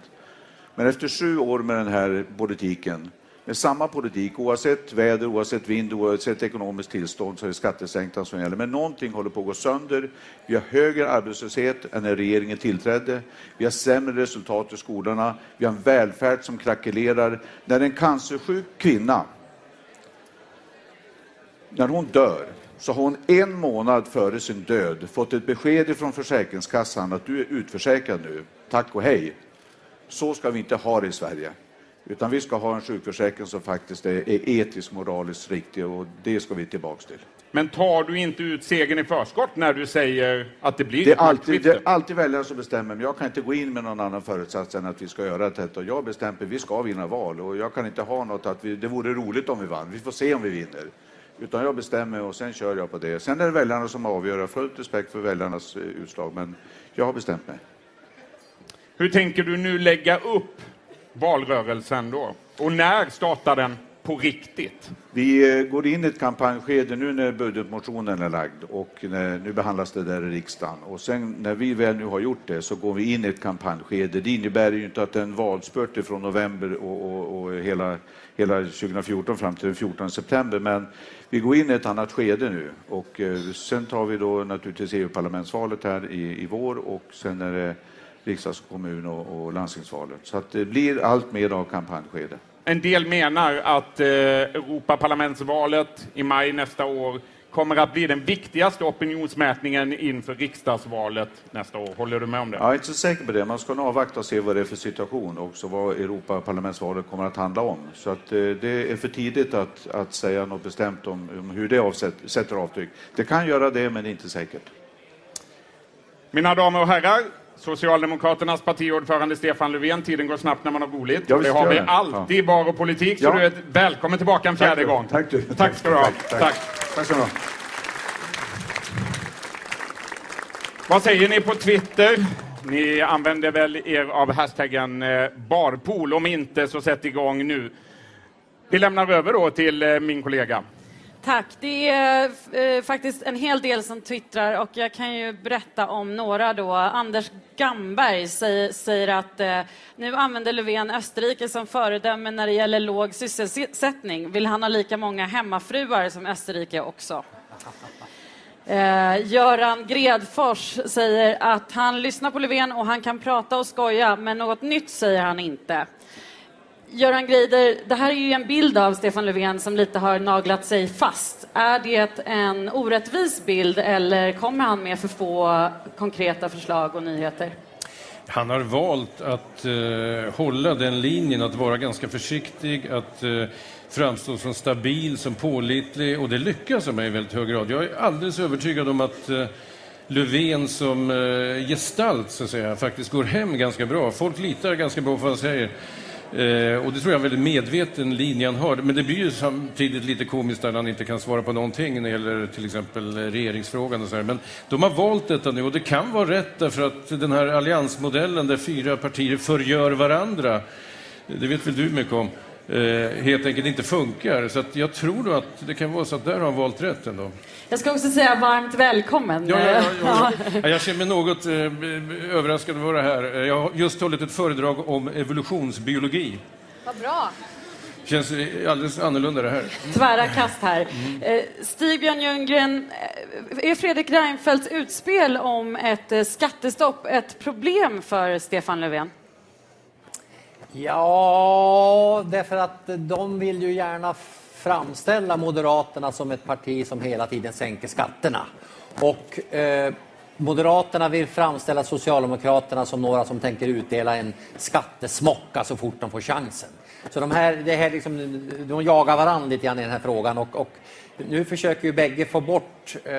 Men efter sju år med den här politiken, med samma politik, oavsett väder, oavsett vind, oavsett ekonomiskt tillstånd, så är det skattesänkningar som gäller. Men någonting håller på att gå sönder. Vi har högre arbetslöshet än när regeringen tillträdde. Vi har sämre resultat i skolorna. Vi har en välfärd som krackelerar. När en cancersjuk kvinna när hon dör så har hon en månad före sin död fått ett besked från Försäkringskassan att du är utförsäkrad nu. Tack och hej. Så ska vi inte ha det i Sverige. Utan vi ska ha en sjukförsäkring som faktiskt är, är etiskt, moraliskt riktig och det ska vi tillbaka till. Men tar du inte ut segern i förskott när du säger att det blir det är alltid, Det är alltid väljaren som bestämmer, men jag kan inte gå in med någon annan förutsats än att vi ska göra detta. Jag bestämmer, vi ska vinna val och jag kan inte ha något att vi, det vore roligt om vi vann. Vi får se om vi vinner. Utan jag bestämmer och sen kör jag på det. Sen är det väljarna som avgör. Fullt respekt för väljarnas eh, utslag, men jag har bestämt mig. Hur tänker du nu lägga upp valrörelsen då? Och när startar den på riktigt? Vi eh, går in i ett kampanjskede nu när budgetmotionen är lagd och när, nu behandlas det där i riksdagen. Och sen när vi väl nu har gjort det så går vi in i ett kampanjskede. Det innebär ju inte att en valspurt från november och, och, och hela, hela 2014 fram till den 14 september, men vi går in i ett annat skede nu och eh, sen tar vi då naturligtvis EU-parlamentsvalet här i, i vår och sen är det riksdags-, kommun och, och landstingsvalet. Så att det blir allt mer av kampanjskede. En del menar att eh, Europaparlamentsvalet i maj nästa år kommer att bli den viktigaste opinionsmätningen inför riksdagsvalet nästa år. Håller du med om det? Jag är inte så säker på det. Man ska nog avvakta och se vad det är för situation och också vad Europaparlamentsvalet kommer att handla om. Så att, eh, det är för tidigt att, att säga något bestämt om, om hur det avsätt, sätter avtryck. Det kan göra det, men det är inte säkert. Mina damer och herrar, Socialdemokraternas partiordförande Stefan Löfven. Tiden går snabbt när man har roligt. Ja, det har vi alltid i Bar och politik. Så ja. du är välkommen tillbaka en fjärde tack gång. Tack, du. tack ska du ha. Tack. tack. tack ska du ha. Vad säger ni på Twitter? Ni använder väl er av hashtaggen eh, barpool? Om inte, så sätt igång nu. Vi lämnar över då till eh, min kollega. Tack. Det är eh, faktiskt en hel del som twittrar och jag kan ju berätta om några då. Anders Gamberg säger, säger att eh, nu använder Löfven Österrike som föredöme när det gäller låg sysselsättning. Vill han ha lika många hemmafruar som Österrike också? Eh, Göran Gredfors säger att han lyssnar på Löfven och han kan prata och skoja, men något nytt säger han inte. Göran Greider, det här är ju en bild av Stefan Löfven som lite har naglat sig fast. Är det en orättvis bild eller kommer han med för få konkreta förslag och nyheter? Han har valt att eh, hålla den linjen, att vara ganska försiktig, att eh, framstå som stabil, som pålitlig och det lyckas han med i väldigt hög grad. Jag är alldeles övertygad om att eh, Löfven som eh, gestalt så att säga, faktiskt går hem ganska bra. Folk litar ganska bra på vad han säger. Eh, och det tror jag är en väldigt medveten linje han har. Men det blir ju samtidigt lite komiskt när han inte kan svara på någonting när det gäller till exempel regeringsfrågan och så här. Men de har valt detta nu och det kan vara rätt därför att den här alliansmodellen där fyra partier förgör varandra, det vet väl du mycket om, helt enkelt inte funkar. Så att jag tror då att det kan vara så att där har han valt rätt ändå. Jag ska också säga varmt välkommen. Ja, ja, ja, ja. jag känner mig något eh, överraskad att vara här. Jag har just hållit ett föredrag om evolutionsbiologi. Vad bra. känns alldeles annorlunda det här. Tvära kast här. Mm. Eh, Stig-Björn Ljunggren, eh, är Fredrik Reinfeldts utspel om ett eh, skattestopp ett problem för Stefan Löfven? Ja, därför att de vill ju gärna framställa Moderaterna som ett parti som hela tiden sänker skatterna. Och eh, Moderaterna vill framställa Socialdemokraterna som några som tänker utdela en skattesmocka så fort de får chansen. Så de här, det här liksom, de jagar varandra lite grann i den här frågan. Och, och nu försöker ju bägge få bort eh,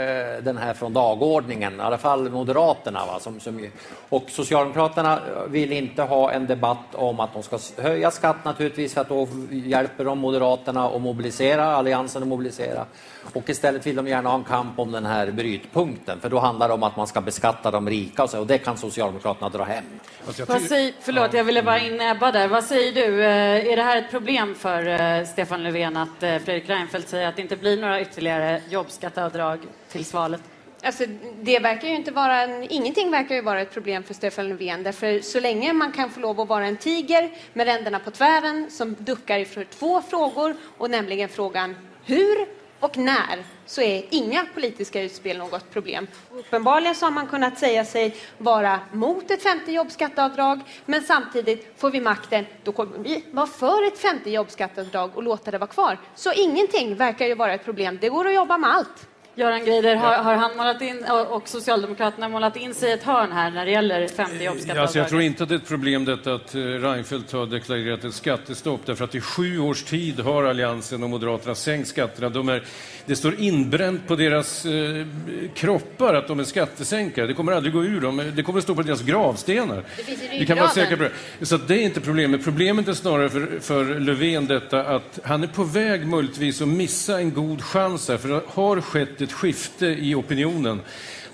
den här från dagordningen, i alla fall Moderaterna. Va, som, som, och Socialdemokraterna vill inte ha en debatt om att de ska höja skatt naturligtvis för att då hjälper de Moderaterna att mobilisera, Alliansen att mobilisera. Och istället vill de gärna ha en kamp om den här brytpunkten, för då handlar det om att man ska beskatta de rika och, så, och det kan Socialdemokraterna dra hem. Alltså, Vad säger, förlåt, jag ville bara in Ebba där. Vad säger du? Eh, är det här ett problem för uh, Stefan Löfven att uh, Fredrik Reinfeldt säger att det inte blir några ytterligare jobbskatteavdrag till valet? Alltså, det verkar ju inte vara en, ingenting verkar ju vara ett problem för Stefan Löfven. Därför så länge man kan få lov att vara en tiger med ränderna på tvären som duckar ifrån två frågor, och nämligen frågan hur och när så är inga politiska utspel något problem. Uppenbarligen så har man kunnat säga sig vara mot ett femte jobbskatteavdrag, men samtidigt får vi makten, då kommer vi vara för ett femte jobbskatteavdrag och låta det vara kvar. Så ingenting verkar ju vara ett problem. Det går att jobba med allt. Göran Greider, har, har, han målat in, och Socialdemokraterna målat in sig i ett hörn här när det gäller femte jobbskatteavdraget? Alltså jag tror inte att det är ett problem detta att eh, Reinfeldt har deklarerat ett skattestopp, därför att i sju års tid har Alliansen och Moderaterna sänkt skatterna. De är, det står inbränt på deras eh, kroppar att de är skattesänkare. Det kommer aldrig gå ur dem. Det kommer att stå på deras gravstenar. Vi kan vara säkra på det. Så det är inte problemet. Problemet är snarare för, för Löfven detta att han är på väg möjligtvis att missa en god chans här, för det har skett ett skifte i opinionen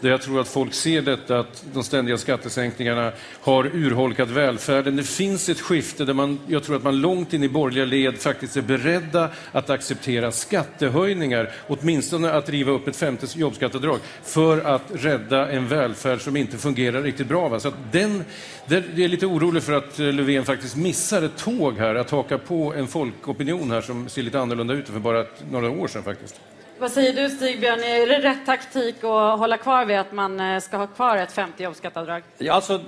där jag tror att folk ser detta att de ständiga skattesänkningarna har urholkat välfärden. Det finns ett skifte där man, jag tror att man långt in i borgerliga led faktiskt är beredda att acceptera skattehöjningar, åtminstone att riva upp ett femte jobbskatteavdrag, för att rädda en välfärd som inte fungerar riktigt bra. Va? Så den, det, jag är lite orolig för att eh, Löfven faktiskt missar ett tåg här, att haka på en folkopinion här som ser lite annorlunda ut för bara några år sedan faktiskt. Vad säger du Stigbjörn, är det rätt taktik att hålla kvar vid att man eh, ska ha kvar ett femte jobbskatteavdrag? Ja, alltså,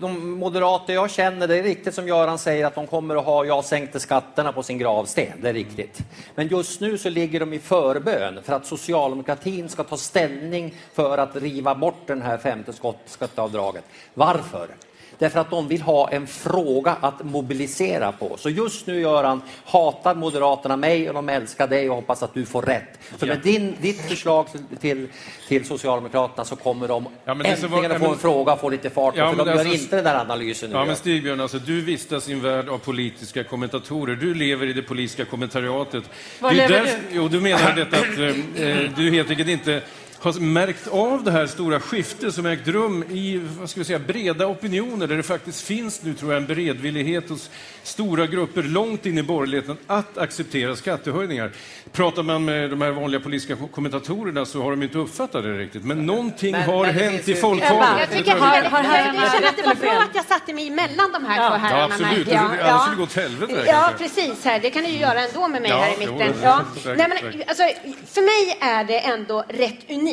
de moderater jag känner, det är riktigt som Göran säger att de kommer att ha jag sänkte skatterna på sin gravsten, det är riktigt. Men just nu så ligger de i förbön för att socialdemokratin ska ta ställning för att riva bort det här femte skatteavdraget. Varför? Därför att de vill ha en fråga att mobilisera på. Så just nu, Göran, hatar Moderaterna mig och de älskar dig och hoppas att du får rätt. För med din, ditt förslag till, till Socialdemokraterna så kommer de ja, äntligen var, att få en fråga och få lite fart. Ja, för de gör alltså, inte den där analysen nu. Ja, men Stigbjörn, alltså, du vistas i en värld av politiska kommentatorer. Du lever i det politiska kommentariatet. Var du lever där, du? Jo, du menar detta att eh, du helt enkelt inte har märkt av det här stora skiftet som ägt rum i vad ska vi säga, breda opinioner där det faktiskt finns nu tror jag en beredvillighet hos stora grupper långt in i borgerligheten att acceptera skattehöjningar. Pratar man med de här vanliga politiska kommentatorerna så har de inte uppfattat det riktigt. Men någonting men, har men hänt i folkhavet. Jag tycker har, har herrarna känner att det var bra att jag satte mig emellan de här ja. två herrarna. Ja, absolut. Ja, ja. Annars skulle det gå åt helvete. Ja, precis. Här. Det kan ni ju göra ändå med mig ja, här i mitten. Jo, ja. Nej, men, alltså, för mig är det ändå rätt unikt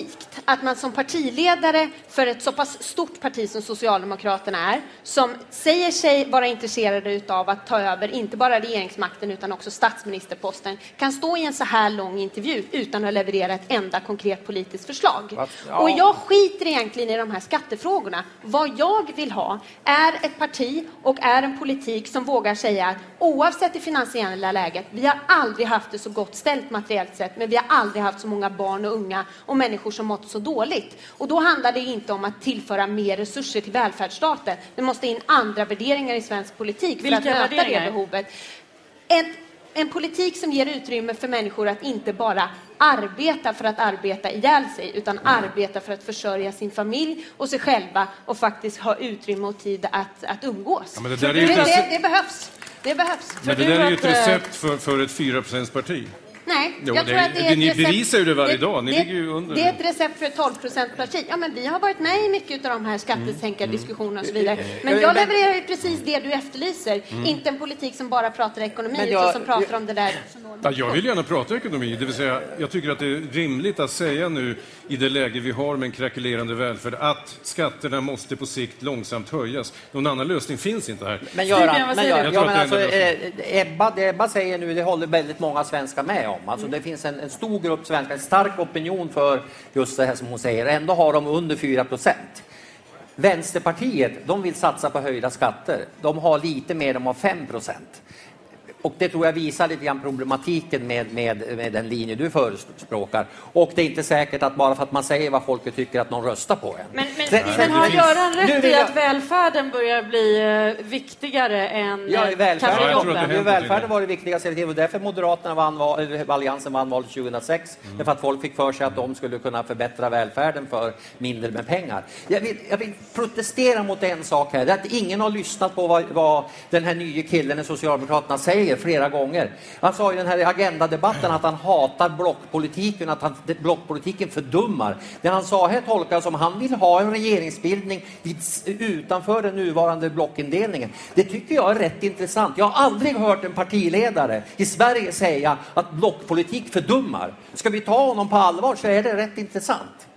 att man som partiledare för ett så pass stort parti som Socialdemokraterna är, som säger sig vara intresserade av att ta över inte bara regeringsmakten utan också statsministerposten, kan stå i en så här lång intervju utan att leverera ett enda konkret politiskt förslag. Ja. Och jag skiter egentligen i de här skattefrågorna. Vad jag vill ha är ett parti och är en politik som vågar säga att oavsett det finansiella läget, vi har aldrig haft det så gott ställt materiellt sett, men vi har aldrig haft så många barn och unga och människor som mått så dåligt. Och då handlar det inte om att tillföra mer resurser till välfärdsstaten. Det måste in andra värderingar i svensk politik för Vilka att möta det behovet. En, en politik som ger utrymme för människor att inte bara arbeta för att arbeta ihjäl sig, utan arbeta för att försörja sin familj och sig själva och faktiskt ha utrymme och tid att, att umgås. Ja, det, det, det, det, behövs. Det behövs. Men det där är ju ett recept för, för ett 4 parti. Nej, jo, jag tror att det är Ni bevisar ju det varje dag. Ni det, ligger ju under. Det är ett recept för ett 12 parti. Ja, men vi har varit med i mycket av de här skattesänkardiskussionerna och så vidare. Mm. Men jag levererar ju precis det du efterlyser. Mm. Inte en politik som bara pratar ekonomi, jag, utan som pratar jag, om det där. Ja, jag vill gärna prata ekonomi. Det vill säga, jag tycker att det är rimligt att säga nu i det läge vi har med en krackelerande välfärd att skatterna måste på sikt långsamt höjas. Någon annan lösning finns inte här. Men Göran, men Göran, ja, men alltså, eh, Ebba, det Ebba säger nu, det håller väldigt många svenskar med om. Alltså, det finns en, en stor grupp svenskar, en stark opinion för just det här som hon säger. Ändå har de under 4 procent. Vänsterpartiet, de vill satsa på höjda skatter. De har lite mer, de har 5 procent. Och det tror jag visar lite grann problematiken med, med, med den linje du förespråkar. Och det är inte säkert att bara för att man säger vad folket tycker att någon röstar på en. Men, men, Det- men har Göran rätt vill i jag- att välfärden börjar bli eh, viktigare än Ja, eh, välfärden, jag jobben? händer välfärden var det viktigaste hela tiden och därför Moderaterna vann val, Alliansen vann valet 2006. Mm. Därför att folk fick för sig att de skulle kunna förbättra välfärden för mindre med pengar. Jag vill, jag vill protestera mot en sak här, det är att ingen har lyssnat på vad, vad den här nya killen i Socialdemokraterna säger flera gånger. Han sa i den här agendadebatten att han hatar blockpolitiken, att han, blockpolitiken fördummar. Det han sa här tolkar jag som att han vill ha en regeringsbildning vid, utanför den nuvarande blockindelningen. Det tycker jag är rätt intressant. Jag har aldrig hört en partiledare i Sverige säga att blockpolitik fördummar. Ska vi ta honom på allvar så är det rätt intressant.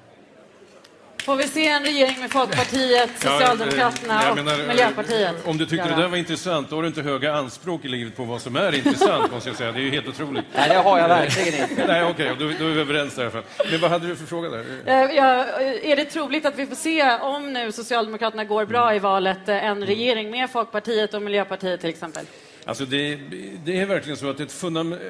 Får vi se en regering med Folkpartiet, Socialdemokraterna Ja, eh, jag och menar, eh, Miljöpartiet? Om du tyckte det där var intressant, då har du inte höga anspråk i livet på vad som är intressant, måste jag säga. Det är ju helt otroligt. Nej, det har jag verkligen inte. Nej, okej, då, då är vi överens där i alla fall. Men vad hade du för fråga där? Eh, ja, eh, är det troligt att vi får se, om nu Socialdemokraterna går bra i valet, eh, en regering med Folkpartiet och Miljöpartiet till exempel? Alltså det, det är verkligen så att ett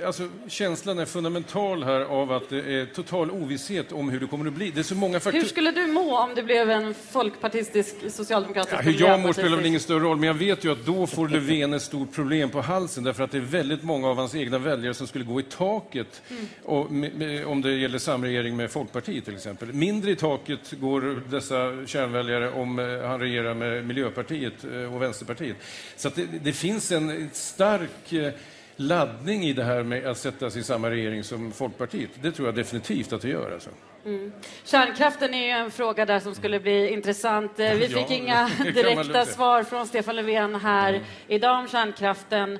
alltså känslan är fundamental här av att det är total ovisshet om hur det kommer att bli. Det är så många faktorer. Hur skulle du må om det blev en folkpartistisk, socialdemokratisk Ja, hur jag mår spelar väl ingen större roll, men jag vet ju att då får Löfven ett stort problem på halsen därför att det är väldigt många av hans egna väljare som skulle gå i taket och, med, om det gäller samregering med Folkpartiet till exempel. Mindre i taket går dessa kärnväljare om eh, han regerar med Miljöpartiet eh, och Vänsterpartiet. Så det, det finns en stark eh, laddning i det här med att sätta sig i samma regering som Folkpartiet. Det tror jag definitivt att det gör. Alltså. Kärnkraften är ju en fråga där som skulle bli intressant. Eh, Vi Ja, fick det inga direkta svar från Stefan Löfven här idag om kärnkraften.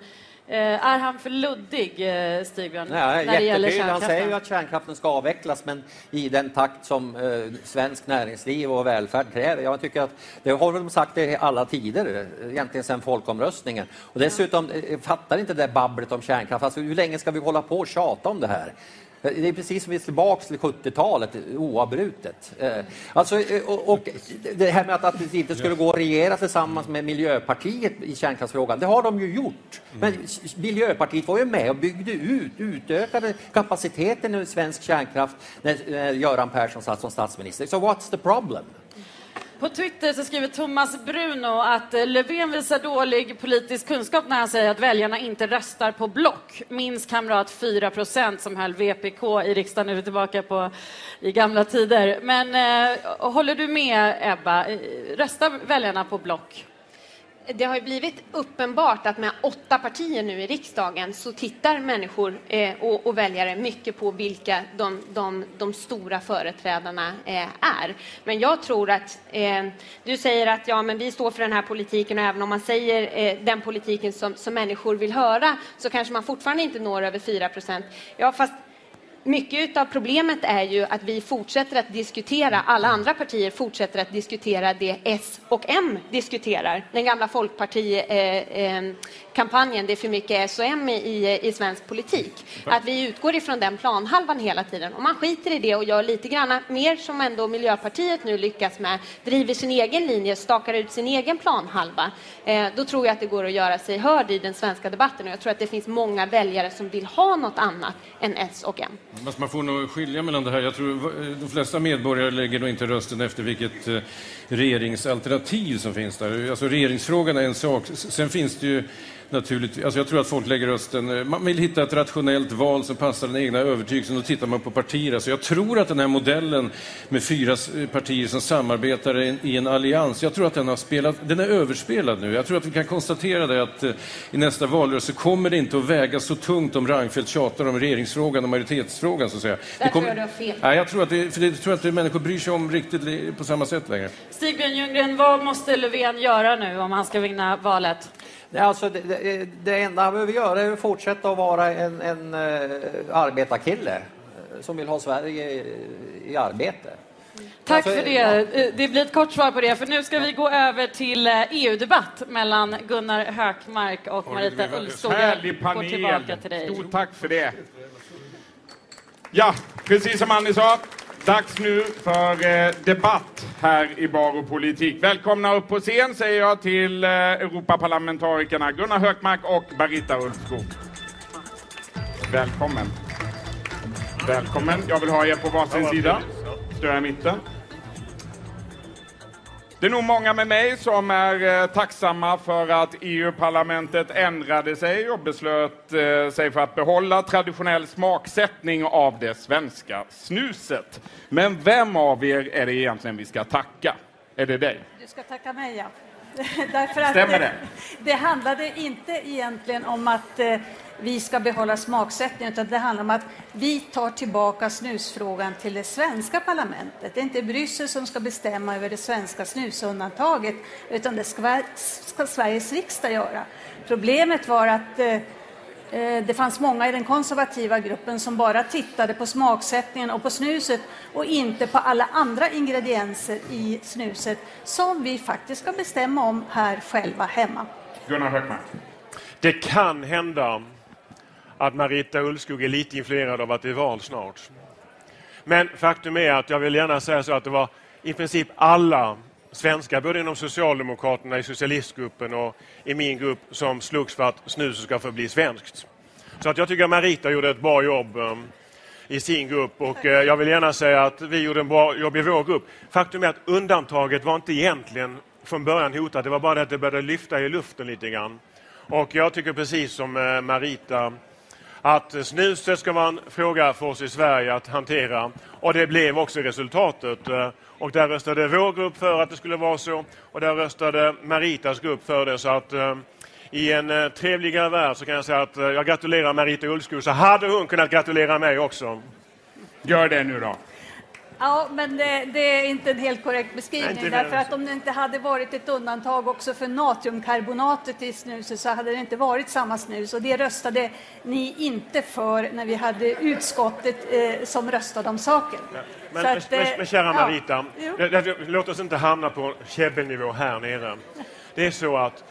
Eh, Är han för luddig, eh, Stigbjörn, Nej, när det gäller jättetydligt. Han säger ju att kärnkraften ska avvecklas, men i den takt som eh, svensk näringsliv och välfärd kräver. Jag tycker att det har de sagt i alla tider, egentligen sedan folkomröstningen. Och dessutom, eh, jag fattar inte det babblet om kärnkraft. Alltså, hur länge ska vi hålla på och tjata om det här? Det är precis som vi är tillbaka till 70-talet, eh, oavbrutet. Eh, Alltså, eh, och, och det här med att, att det inte skulle gå att regera tillsammans med Miljöpartiet i kärnkraftsfrågan, det har de ju gjort. Men s- Miljöpartiet var ju med och byggde ut, utökade kapaciteten i svensk kärnkraft när, Göran Persson satt som statsminister. Så what's the problem? På Twitter så skriver Thomas Bruno att eh, Löfven visar dålig politisk kunskap när han säger att väljarna inte röstar på block. Minns kamrat 4 procent som höll VPK i riksdagen, nu är vi tillbaka på i gamla tider. Men eh, håller du med Ebba? Eh, röstar väljarna på block? Det har ju blivit uppenbart att med åtta partier nu i riksdagen så tittar människor eh, och, och väljare mycket på vilka de, de, de stora företrädarna eh, är. Men jag tror att eh, du säger att ja, men vi står för den här politiken och även om man säger den politiken som, som människor vill höra så kanske man fortfarande inte når över 4 procent. Ja, fast mycket av problemet är ju att vi fortsätter att diskutera, alla andra partier fortsätter att diskutera det S och M diskuterar. Den gamla folkparti eh, eh, folkpartikampanjen, det är för mycket S och M i, i svensk politik. Att vi utgår ifrån den planhalvan hela tiden. Om man skiter i det och gör lite grann mer som ändå Miljöpartiet nu lyckas med, driver sin egen linje, stakar ut sin egen planhalva, eh, då tror jag att det går att göra sig hörd i den svenska debatten. Och jag tror att det finns många väljare som vill ha något annat än S och M. Fast man får nog skilja mellan det här. Jag tror eh, de flesta medborgare lägger nog inte rösten efter vilket eh, regeringsalternativ som finns där. Alltså regeringsfrågan är en sak. Sen finns det ju naturligtvis, alltså jag tror att folk lägger rösten, eh, man vill hitta ett rationellt val som passar den egna övertygelsen och då tittar man på partier. Alltså jag tror att den här modellen med fyra partier som samarbetar i en, allians, jag tror att den har spelat, den är överspelad nu. Jag tror att vi kan konstatera det att eh, i nästa valrörelse kommer det inte att väga så tungt om Reinfeldt tjatar om regeringsfrågan och majoritetsfrågan så att säga. Där Det kommer- tror jag du har fel. Nej, jag tror att det, för det tror jag inte människor bryr sig om riktigt på samma sätt längre. Stigbjörn Ljunggren, vad måste Löfven göra nu om han ska vinna valet? Nej, Alltså, det, det, det enda han behöver göra är att fortsätta att vara en, en uh, arbetarkille eh, som vill ha Sverige i, i arbete. Tack Alltså, för det. ja. Eh, Det blir ett kort svar på det, för nu ska vi gå över till EU-debatt mellan Gunnar Hökmark och Marita Ulvskog. Härlig går panel. tillbaka till dig. Stort tack för det. Ja, precis som Annie sa, dags nu för eh, debatt här i Bar och politik. Välkomna upp på scen säger jag till eh, Europaparlamentarikerna Gunnar Hökmark och Barita Ulvskog. Välkommen. Välkommen. Jag vill ha er på varsin sida. Står jag i mitten. Det är nog många med mig som är eh, tacksamma för att EU-parlamentet ändrade sig och beslöt eh, sig för att behålla traditionell smaksättning av det svenska snuset. Men vem av er är det egentligen vi ska tacka? Är det dig? Du ska tacka mig, ja. Därför Stämmer det? det handlade inte egentligen om att eh, vi ska behålla smaksättningen, utan det handlar om att vi tar tillbaka snusfrågan till det svenska parlamentet. Det är inte Bryssel som ska bestämma över det svenska snusundantaget, utan det ska, ska Sveriges riksdag göra. Problemet var att eh, eh, det fanns många i den konservativa gruppen som bara tittade på smaksättningen och på snuset och inte på alla andra ingredienser i snuset som vi faktiskt ska bestämma om här själva hemma. Gunnar Hökmark. Det kan hända att Marita Ulvskog är lite influerad av att det är val snart. Men faktum är att jag vill gärna säga så att det var i princip alla svenskar, både inom Socialdemokraterna, i socialistgruppen och i min grupp, som slogs för att snuset ska få bli svenskt. Så att jag tycker att Marita gjorde ett bra jobb um, i sin grupp och eh, jag vill gärna säga att vi gjorde en bra jobb i vår grupp. Faktum är att undantaget var inte egentligen från början hotat, det var bara det att det började lyfta i luften lite grann. Och jag tycker precis som eh, Marita att snuset ska vara en fråga för oss i Sverige att hantera. Och det blev också resultatet. Eh, och där röstade vår grupp för att det skulle vara så och där röstade Maritas grupp för det. Så att eh, i en eh, trevligare värld så kan jag säga att jag gratulerar Marita Ulvskog. Så hade hon kunnat gratulera mig också. Gör det nu då. Ja, men det, det, är inte en helt korrekt beskrivning. Nej, därför att om det inte hade varit ett undantag också för natriumkarbonatet i snuset så hade det inte varit samma snus. Och det röstade ni inte för när vi hade utskottet eh, som röstade om saken. Ja, men, att, men, eh, men kära ja. Marita, det- låt oss inte hamna på käbbelnivå här nere. Det är så att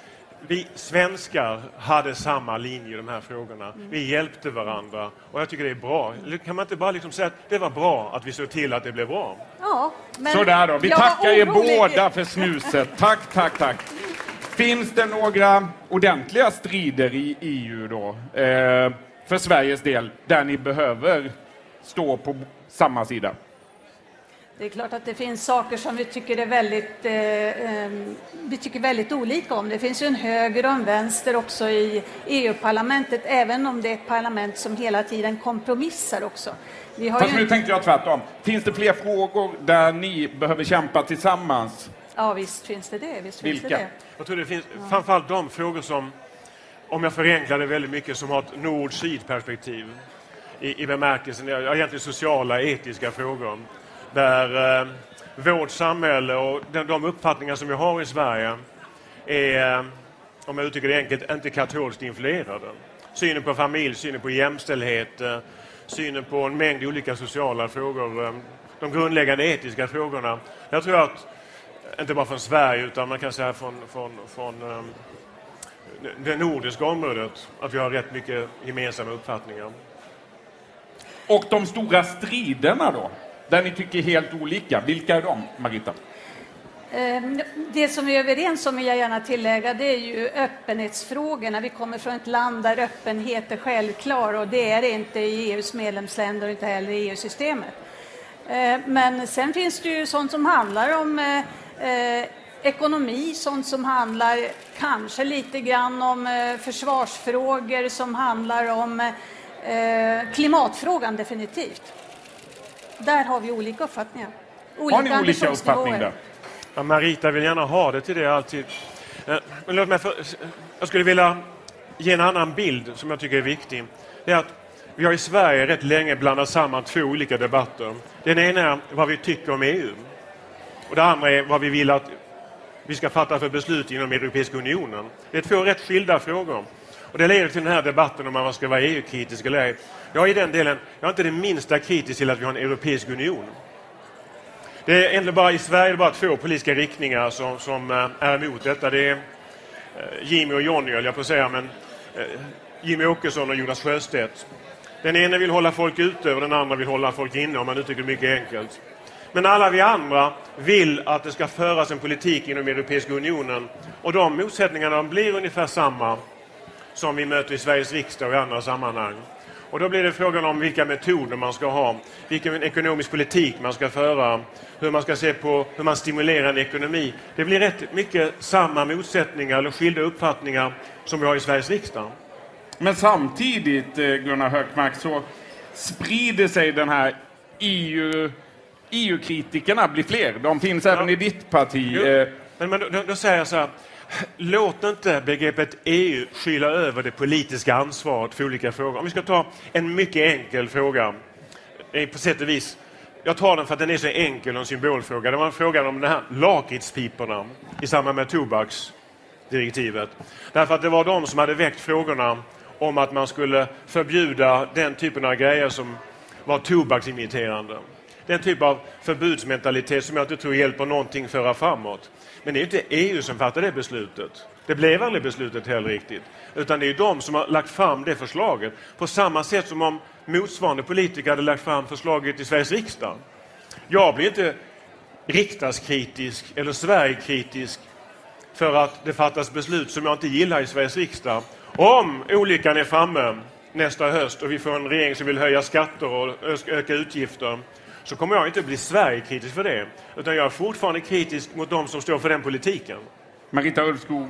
vi svenskar hade samma linje i de här frågorna. Mm. Vi hjälpte varandra och jag tycker det är bra. Kan man inte bara liksom säga att det var bra att vi såg till att det blev bra? Ja, men Sådär då. Vi tackar er båda för snuset. Tack, tack, tack. Finns det några ordentliga strider i EU då, eh, för Sveriges del, där ni behöver stå på samma sida? Det är klart att det finns saker som vi tycker är väldigt, eh, eh, vi tycker väldigt olika om. Det finns ju en höger och en vänster också i EU-parlamentet, även om det är ett parlament som hela tiden kompromissar också. Vi har Fast ju nu tänkte jag tvärtom. Finns det fler frågor där ni behöver kämpa tillsammans? Ja, visst finns det det. Visst finns Vilka? det det. Jag tror det finns framförallt de frågor som, om jag förenklar det väldigt mycket, som har ett nord-syd-perspektiv. I, I bemärkelsen, ja, egentligen sociala, etiska frågor. Där eh, vårt samhälle och de, de uppfattningar som vi har i Sverige är, eh, om jag uttrycker det enkelt, inte katolskt influerade. Synen på familj, synen på jämställdhet, eh, synen på en mängd olika sociala frågor. eh, De grundläggande etiska frågorna. Jag tror att inte bara från Sverige utan man kan säga från, från, från eh, det nordiska området, att vi har rätt mycket gemensamma uppfattningar. Och de stora striderna då? Där ni tycker helt olika. Vilka är de, Marita? Ehm, det som vi är överens om, vill jag gärna tillägga, det är ju öppenhetsfrågorna. Vi kommer från ett land där öppenhet är självklar och det är det inte i EUs medlemsländer och inte heller i EU-systemet. Ehm, men sen finns det ju sånt som handlar om eh, eh, ekonomi, sånt som handlar kanske lite grann om eh, försvarsfrågor, som handlar om klimatfrågan definitivt. Där har vi olika uppfattningar. Har ni olika uppfattning där? Ja, Marita vill gärna ha det till det alltid. Eh, Men låt mig för, jag skulle vilja ge en annan bild som jag tycker är viktig. Det är att vi har i Sverige rätt länge blandat samman två olika debatter. Den ena är vad vi tycker om EU. Och det andra är vad vi vill att vi ska fatta för beslut inom Europeiska unionen. Det är två rätt skilda frågor. Och det leder till den här debatten om man ska vara EU-kritisk eller ej. Jag är i den delen, jag är inte det minsta kritisk till att vi har en Europeisk union. Det är egentligen bara i Sverige är det bara två politiska riktningar som, som eh, är emot detta. Det är eh, Jimmy och Johnny, höll jag på att säga, men eh, Jimmy Åkesson och Jonas Sjöstedt. Den ena vill hålla folk ute och den andra vill hålla folk inne, om man uttrycker det mycket enkelt. Men alla vi andra vill att det ska föras en politik inom Europeiska unionen. Och de motsättningarna blir ungefär samma som vi möter i Sveriges riksdag och i andra sammanhang. Och då blir det frågan om vilka metoder man ska ha, vilken ekonomisk politik man ska föra, hur man ska se på hur man stimulerar en ekonomi. Det blir rätt mycket samma motsättningar eller skilda uppfattningar som vi har i Sveriges riksdag. Men samtidigt, eh, Gunnar Hökmark, så sprider sig den här EU... EU-kritikerna blir fler. De finns även i ditt parti. Jo, Eh, Men, men då, då säger jag så här, låt inte begreppet EU skyla över det politiska ansvaret för olika frågor. Om vi ska ta en mycket enkel fråga, på sätt och vis. Jag tar den för att den är så enkel och en symbolfråga. Det var en fråga om de här lakritspiporna i samband med tobaksdirektivet. Därför att det var de som hade väckt frågorna om att man skulle förbjuda den typen av grejer som var tobaksimiterande. Den typ av förbudsmentalitet som jag inte tror hjälper någonting föra framåt. Men det är inte EU som fattar det beslutet. Det blev aldrig beslutet heller riktigt. Utan det är de som har lagt fram det förslaget. På samma sätt som om motsvarande politiker hade lagt fram förslaget i Sveriges riksdag. Jag blir inte riksdagskritisk eller Sverigekritisk för att det fattas beslut som jag inte gillar i Sveriges riksdag. Om olyckan är framme nästa höst och vi får en regering som vill höja skatter och öka utgifter så kommer jag inte bli Sverigekritisk för det. Utan jag är fortfarande kritisk mot de som står för den politiken. Marita Ulvskog,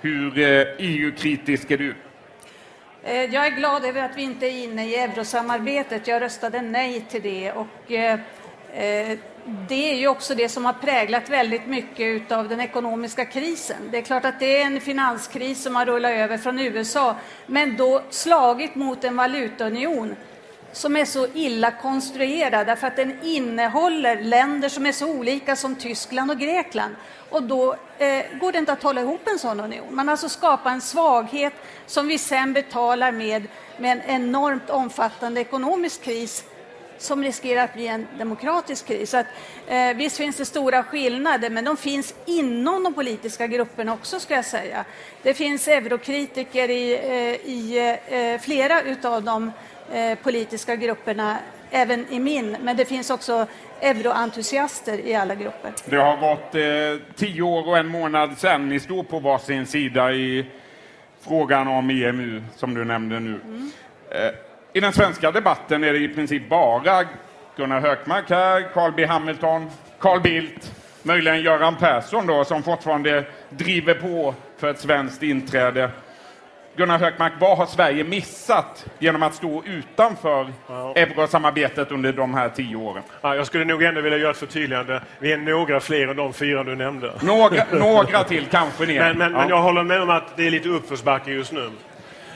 hur eh, EU-kritisk är du? Eh, Jag är glad över att vi inte är inne i eurosamarbetet. Jag röstade nej till det. Och, eh, eh, det är ju också det som har präglat väldigt mycket av den ekonomiska krisen. Det är klart att det är en finanskris som har rullat över från USA, men då slagit mot en valutaunion som är så illa konstruerad därför att den innehåller länder som är så olika som Tyskland och Grekland. Och då eh, går det inte att hålla ihop en sån union. Man alltså skapar en svaghet som vi sen betalar med, med en enormt omfattande ekonomisk kris som riskerar att bli en demokratisk kris. Så att, eh, visst finns det stora skillnader, men de finns inom de politiska grupperna också, ska jag säga. Det finns eurokritiker i, eh, i eh, eh flera utav de eh, politiska grupperna, även i min, men det finns också euroentusiaster i alla grupper. Det har gått eh, tio år och en månad sedan ni stod på varsin sida i frågan om EMU, som du nämnde nu. Eh, I den svenska debatten är det i princip bara Gunnar Hökmark här, Carl B Hamilton, Carl Bildt, möjligen Göran Persson då, som fortfarande driver på för ett svenskt inträde. Gunnar Hökmark, vad har Sverige missat genom att stå utanför eurosamarbetet under de här tio åren? Ja, jag skulle nog ändå vilja göra ett förtydligande. Vi är några fler än de fyra du nämnde. Några, några till kanske ni är. Men, men, Ja. men jag håller med om att det är lite uppförsbacke just nu.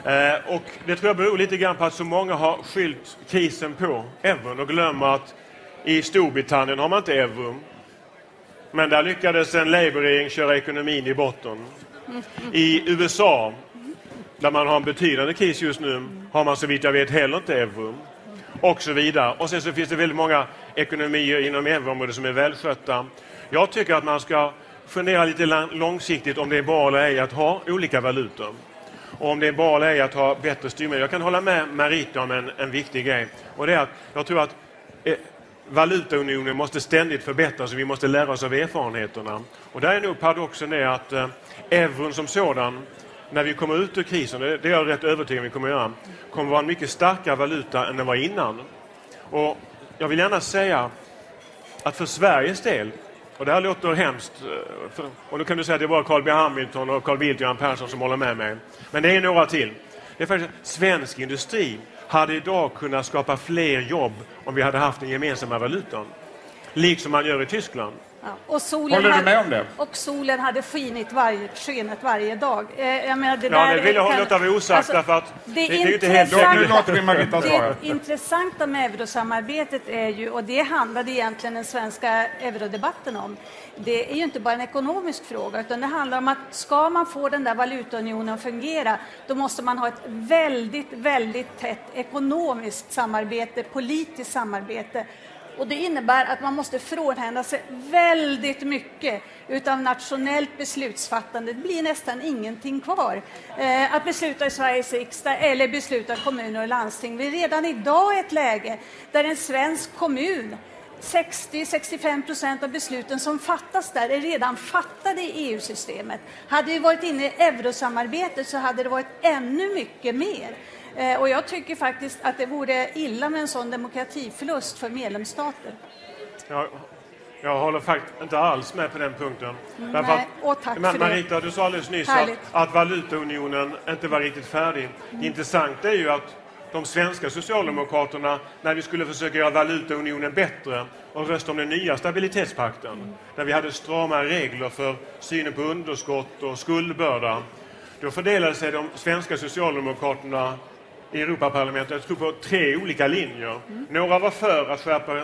Eh, och det tror jag beror lite grann på att så många har skyllt krisen på euron och glömmer att i Storbritannien har man inte euron. Men där lyckades en Labour-regering köra ekonomin i botten. I USA, där man har en betydande kris just nu, har man så vitt jag vet heller inte euron. Och så vidare. Och sen så finns det väldigt många ekonomier inom euroområdet som är välskötta. Jag tycker att man ska fundera lite långsiktigt om det är bra eller ej att ha olika valutor. Och om det är bra eller ej att ha bättre styrmedel. Jag kan hålla med Marita om en, en viktig grej. Och det är att jag tror att eh, valutaunionen måste ständigt förbättras och vi måste lära oss av erfarenheterna. Och där är nog paradoxen är att eh, euron som sådan, när vi kommer ut ur krisen, det, är jag rätt övertygad om vi kommer att göra, kommer vara en mycket starkare valuta än den var innan. Och jag vill gärna säga att för Sveriges del, och det här låter hemskt, eh, och då kan du säga att det är bara Carl B Hamilton och Carl Bildt och Göran Persson som håller med mig. Men det är några till. Det är faktiskt svensk industri hade idag kunnat skapa fler jobb om vi hade haft den gemensamma valutan. Liksom man gör i Tyskland. Och solen Håller du hade- med om det? Och solen hade skinit varje, skenet varje dag. Eh, jag menar, det Ja, där det vill jag kan- låta vara osagt därför att det, det- det är inte helt Nu låter vi Marita svara. Det intressanta med eurosamarbetet är ju, och det handlade egentligen den svenska eurodebatten om, det är ju inte bara en ekonomisk fråga, utan det handlar om att ska man få den där valutaunionen att fungera, då måste man ha ett väldigt, väldigt tätt ekonomiskt samarbete, politiskt samarbete. Och det innebär att man måste frånhända sig väldigt mycket utav nationellt beslutsfattande. Det blir nästan ingenting kvar. Eh, att besluta i Sveriges riksdag eller besluta i kommuner och landsting. Vi är redan idag i ett läge där en svensk kommun 60-65 procent av besluten som fattas där är redan fattade i EU-systemet. Hade vi varit inne i eurosamarbetet så hade det varit ännu mycket mer. Eh, och jag tycker faktiskt att det vore illa med en sån demokratiförlust för medlemsstater. Jag, jag håller faktiskt inte alls med på den punkten. Mm, Därför nej, och tack men. Marita, du sa alldeles nyss att, Härligt. att valutaunionen inte var riktigt färdig. Det intressanta är ju att de svenska socialdemokraterna, när vi skulle försöka göra valutaunionen bättre och rösta om den nya stabilitetspakten, där vi hade strama regler för synen på underskott och skuldbörda, då fördelade sig de svenska socialdemokraterna i Europaparlamentet, jag tror på tre olika linjer. Några var för att skärpa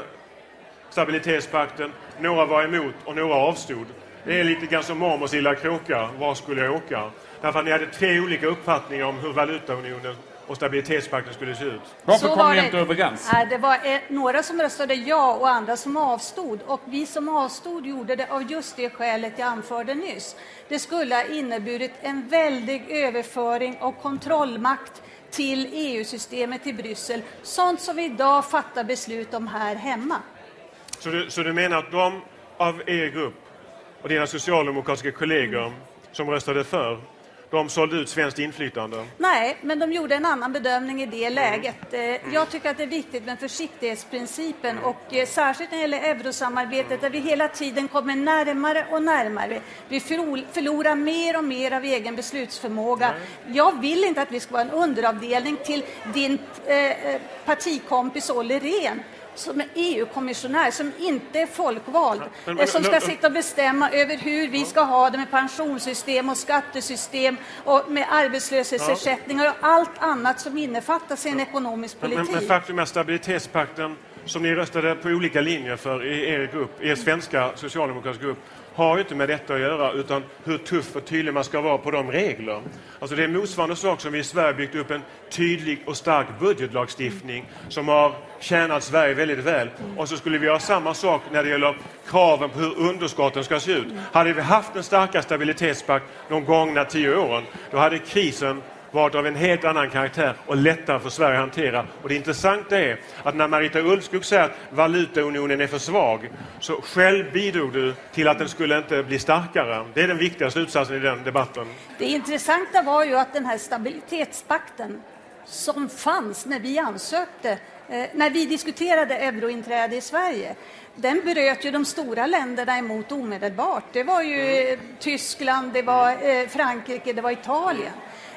stabilitetspakten, några var emot och några avstod. Det är lite grann som mormors lilla kråka, var skulle jag åka? Därför att ni hade tre olika uppfattningar om hur valutaunionen och stabilitetspakten skulle se ut. Så var det. Nej, det var några som röstade ja och andra som avstod. Och vi som avstod gjorde det av just det skälet jag anförde nyss. Det skulle ha inneburit en väldig överföring av kontrollmakt till EU-systemet i Bryssel. Sånt som vi idag fattar beslut om här hemma. Så du, så du menar att de av er grupp och dina socialdemokratiska kollegor som röstade för, de sålde ut svenskt inflytande? Nej, men de gjorde en annan bedömning i det läget. Eh, Jag tycker att det är viktigt med försiktighetsprincipen och eh, särskilt när det gäller eurosamarbetet där vi hela tiden kommer närmare och närmare. Vi förlor- förlorar mer och mer av egen beslutsförmåga. Jag vill inte att vi ska vara en underavdelning till din eh, partikompis Olli Rehn som är EU-kommissionär, som inte är folkvald, Men- eh, men- som ska sitta och bestämma över hur vi ska ha det med pensionssystem och skattesystem och med arbetslöshetsersättningar och allt annat som innefattas i en ekonomisk politik. men, men faktum är stabilitetspakten, som ni röstade på olika linjer för i er grupp, er svenska socialdemokratiska grupp, har ju inte med detta att göra, utan hur tuff och tydlig man ska vara på de regler. Alltså det är motsvarande sak som vi i Sverige byggt upp en tydlig och stark budgetlagstiftning som har tjänat Sverige väldigt väl. Och så skulle vi ha samma sak när det gäller kraven på hur underskotten ska se ut. Hade vi haft en starkare stabilitetspakt de gångna tio åren, då hade krisen varit av en helt annan karaktär och lättare för Sverige att hantera. Och det intressanta är att när Marita Ulvskog säger att valutaunionen är för svag, så själv bidrog du till att den skulle inte bli starkare. Det är den viktiga slutsatsen i den debatten. Det intressanta var ju att den här stabilitetspakten som fanns när vi ansökte, eh, när vi diskuterade eurointräde i Sverige, den bröt ju de stora länderna emot omedelbart. Det var ju eh, Tyskland, det var eh, Frankrike, det var Italien.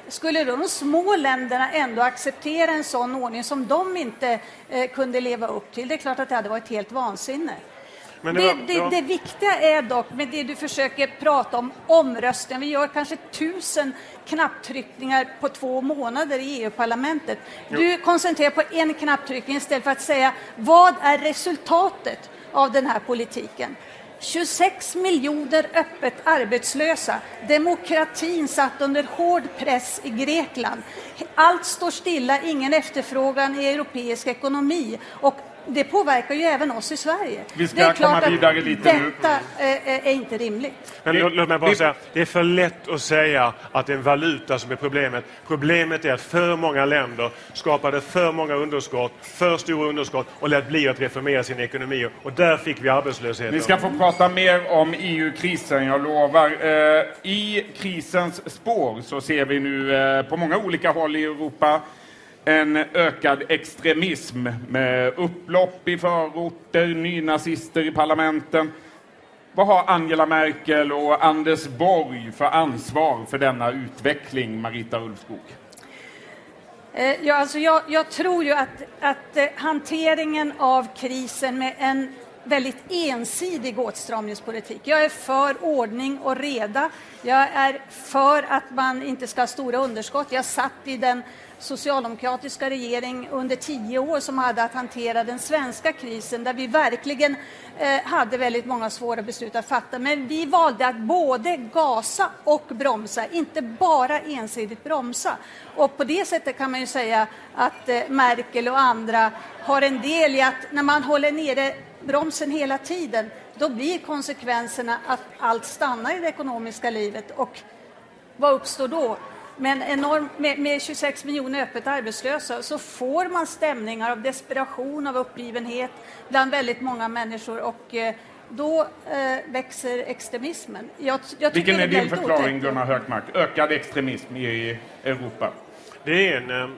Skulle de små länderna ändå acceptera en sån ordning som de inte eh, kunde leva upp till? Det är klart att det hade varit helt vansinne. Det, det var- det, ja. det viktiga är dock med det du försöker prata om, omröstningen. Vi gör kanske tusen knapptryckningar på två månader i EU-parlamentet. Du koncentrerar på en knapptryckning istället för att säga vad är resultatet av den här politiken? 26 miljoner öppet arbetslösa. Demokratin satt under hård press i Grekland. Allt står stilla, ingen efterfrågan i europeisk ekonomi. Och det påverkar ju även oss i Sverige. Vi ska det är klart komma att vidare lite nu. detta eh, är inte rimligt. Men låt, låt mig bara säga, det är för lätt att säga att det är en valuta som är problemet. Problemet är att för många länder skapade för många underskott, för stora underskott och lät bli att reformera sin ekonomi. Och där fick vi arbetslösheten. Vi ska få prata mer om EU-krisen, jag lovar. Eh, I krisens spår så ser vi nu eh, på många olika håll i Europa en ökad extremism med upplopp i förorter, nynazister i parlamenten. Vad har Angela Merkel och Anders Borg för ansvar för denna utveckling, Marita Ulvskog? Eh, ja, alltså jag, jag tror ju att, att eh, hanteringen av krisen med en väldigt ensidig åtstramningspolitik. Jag är för ordning och reda. Jag är för att man inte ska ha stora underskott. Jag satt i den socialdemokratiska regering under tio år som hade att hantera den svenska krisen där vi verkligen eh, hade väldigt många svåra beslut att fatta. Men vi valde att både gasa och bromsa, inte bara ensidigt bromsa. Och på det sättet kan man ju säga att eh, Merkel och andra har en del i att när man håller nere bromsen hela tiden, då blir konsekvenserna att allt stannar i det ekonomiska livet. Och vad uppstår då? Med, en enorm, med, med 26 miljoner öppet arbetslösa så får man stämningar av desperation, av uppgivenhet bland väldigt många människor och eh, då eh, växer extremismen. Jag, jag Vilken är din förklaring, otäckt. Gunnar Hökmark? Ökad extremism i Europa? Det är en, eh,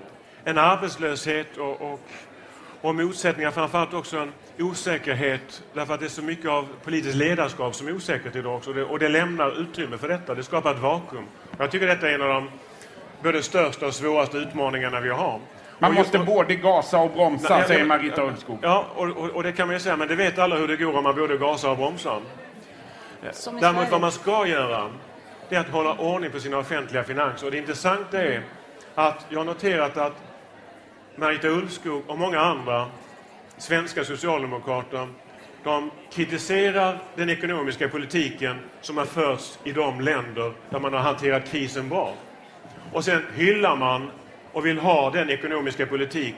en arbetslöshet och, och, och motsättningar, framförallt också en osäkerhet därför att det är så mycket av politiskt ledarskap som är osäkert idag också och det, och det lämnar utrymme för detta. Det skapar ett vakuum. Jag tycker detta är en av de både största och svåraste utmaningarna vi har. Man Och måste just- både gasa och bromsa, Nej, säger Marita Ulvskog. Ja, och, och, och det kan man ju säga, men det vet alla hur det går om man både gasar och bromsar. Däremot vad man ska göra, det är att hålla ordning på sina offentliga finanser. Och det intressanta är att jag har noterat att Marita Ulvskog och många andra svenska socialdemokrater, de kritiserar den ekonomiska politiken som har förts i de länder där man har hanterat krisen bra. Och sen hyllar man och vill ha den ekonomiska politik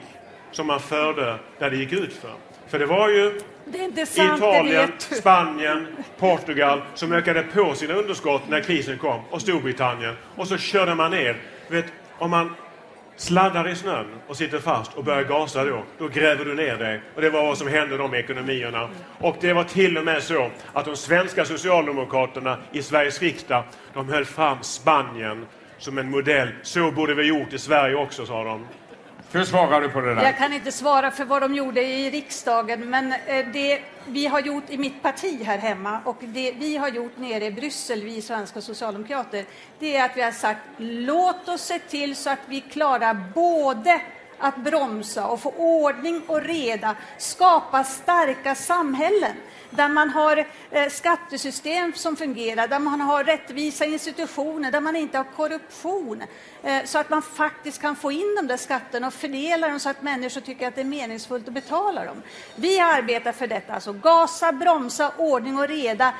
som man förde där det gick ut för. För det var ju Det sant, Italien. Spanien, Portugal som ökade på sina underskott när krisen kom och Storbritannien. Och så körde man ner. Vet, om man sladdar i snön och sitter fast och börjar gasa då, då gräver du ner dig. Och det var vad som hände de ekonomierna. Och det var till och med så att de svenska socialdemokraterna i Sveriges riksdag, de höll fram Spanien som en modell. Så borde vi gjort i Sverige också, sa de. Hur svarar du på det där? Jag kan inte svara för vad de gjorde i riksdagen, men eh, det vi har gjort i mitt parti här hemma och det vi har gjort nere i Bryssel, vi svenska socialdemokrater, det är att vi har sagt låt oss se till så att vi klarar både att bromsa och få ordning och reda, skapa starka samhällen där man har eh, skattesystem som fungerar, där man har rättvisa institutioner, där man inte har korruption, eh, så att man faktiskt kan få in de där skatterna och fördela dem så att människor tycker att det är meningsfullt att betala dem. Vi arbetar för detta, alltså gasa, bromsa, ordning och reda.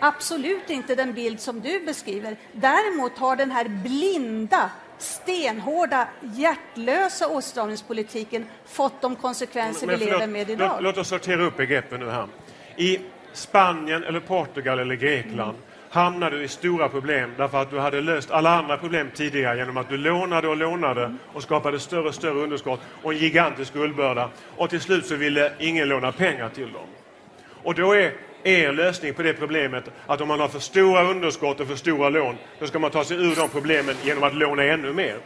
Absolut inte den bild som du beskriver. Däremot har den här blinda stenhårda, hjärtlösa åtstramningspolitiken fått de konsekvenser vi Men förlåt, lever med idag. Låt, låt oss sortera upp begreppen nu här. I Spanien, eller Portugal eller Grekland hamnade du i stora problem därför att du hade löst alla andra problem tidigare genom att du lånade och lånade och skapade större och större underskott och en gigantisk skuldbörda. Och till slut så ville ingen låna pengar till dem. Och då är er lösning på det problemet att om man har för stora underskott och för stora lån, då ska man ta sig ur de problemen genom att låna ännu mer.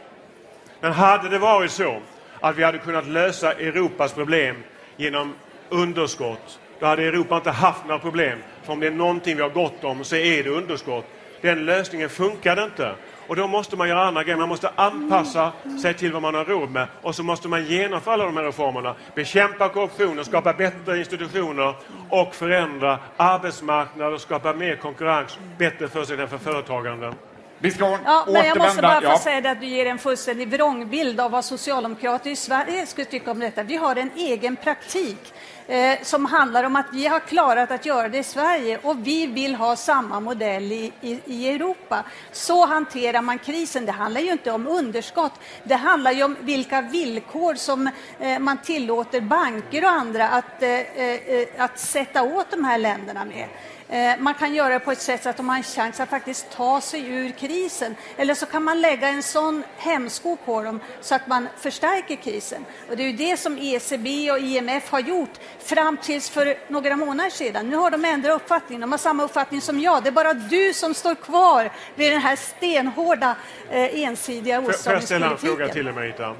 Men hade det varit så att vi hade kunnat lösa Europas problem genom underskott, då hade Europa inte haft några problem. För om det är någonting vi har gott om så är det underskott. Den lösningen funkade inte. Och då måste man göra andra grejer. Man måste anpassa sig till vad man har råd med. Och så måste man genomföra alla de här reformerna. Bekämpa korruptionen, skapa bättre institutioner och förändra arbetsmarknaden och skapa mer konkurrens, bättre förutsättningar för företagande. Vi ska Ja, men jag måste bara få Ja. säga det att du ger en fullständig vrångbild av vad socialdemokrater i Sverige skulle tycka om detta. Vi har en egen praktik eh, som handlar om att vi har klarat att göra det i Sverige och vi vill ha samma modell i, i, i Europa. Så hanterar man krisen. Det handlar ju inte om underskott. Det handlar ju om vilka villkor som eh, man tillåter banker och andra att, eh, eh, att sätta åt de här länderna med. Eh, Man kan göra det på ett sätt så att de har en chans att faktiskt ta sig ur krisen. Eller så kan man lägga en sån hämsko på dem så att man förstärker krisen. Och det är ju det som ECB och IMF har gjort fram tills för några månader sedan. Nu har de ändrat uppfattning. De har samma uppfattning som jag. Det är bara du som står kvar vid den här stenhårda, eh, ensidiga Får får jag ställa en åtstramningspolitiken. fråga till dig, Marita?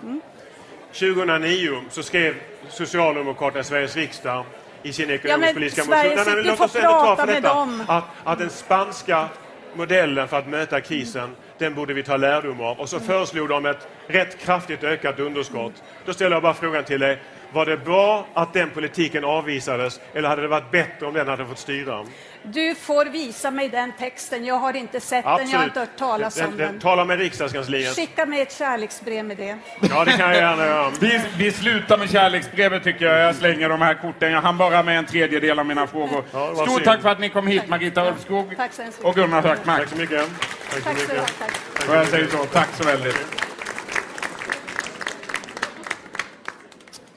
2009 så skrev Socialdemokraterna i Sveriges riksdag i sin ekonomisk-politiska Sveriges Nej, låt oss ändå ta för detta. Att, att den spanska modellen för att möta krisen, den borde vi ta lärdom av. Och så föreslog de ett rätt kraftigt ökat underskott. Då ställer jag bara frågan till dig. Var det bra att den politiken avvisades eller hade det varit bättre om den hade fått styra? Du får visa mig den texten. Jag har inte sett den, jag har inte hört talas om den- den. Tala med riksdagskansliet. Skicka mig ett kärleksbrev med det. Ja, det kan jag gärna göra. Vi, vi slutar med kärleksbrevet tycker jag. Jag slänger de här korten. Jag hann bara med en tredjedel av mina frågor. Ja, Stort synd. tack för att ni kom hit, Marita Ulvskog Tack så hemskt och Gunnar Hökmark. Tack så mycket. Tack så Tack så mycket. mycket. Jag säger så, tack så väldigt.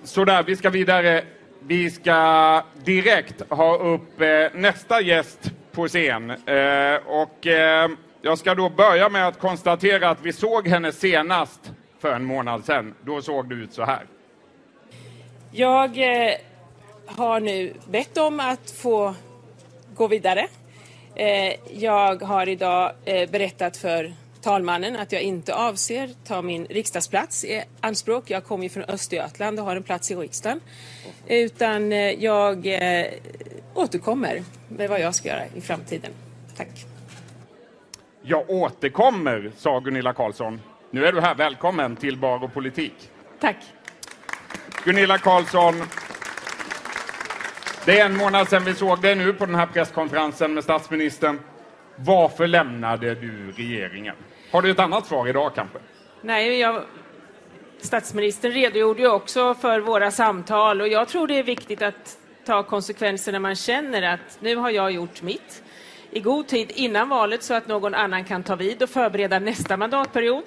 Sådär, vi ska vidare. Vi ska direkt ha upp eh, nästa gäst på scen. Eh, och eh, jag ska då börja med att konstatera att vi såg henne senast för en månad sedan. Då såg du ut så här. Jag eh, har nu bett om att få gå vidare. Eh, jag har idag eh, berättat för talmannen att jag inte avser ta min riksdagsplats i anspråk. Jag kommer ju från Östergötland och har en plats i riksdagen. Utan eh, jag eh, återkommer med vad jag ska göra i framtiden. Tack. Jag återkommer, sa Gunilla Carlsson. Nu är du här. Välkommen till Bar och politik. Tack. Gunilla Carlsson, det är en månad sedan vi såg dig nu på den här presskonferensen med statsministern. Varför lämnade du regeringen? Har du ett annat svar idag kanske? Nej, jag, statsministern redogjorde ju också för våra samtal och jag tror det är viktigt att ta konsekvenserna man känner att nu har jag gjort mitt i god tid innan valet så att någon annan kan ta vid och förbereda nästa mandatperiod.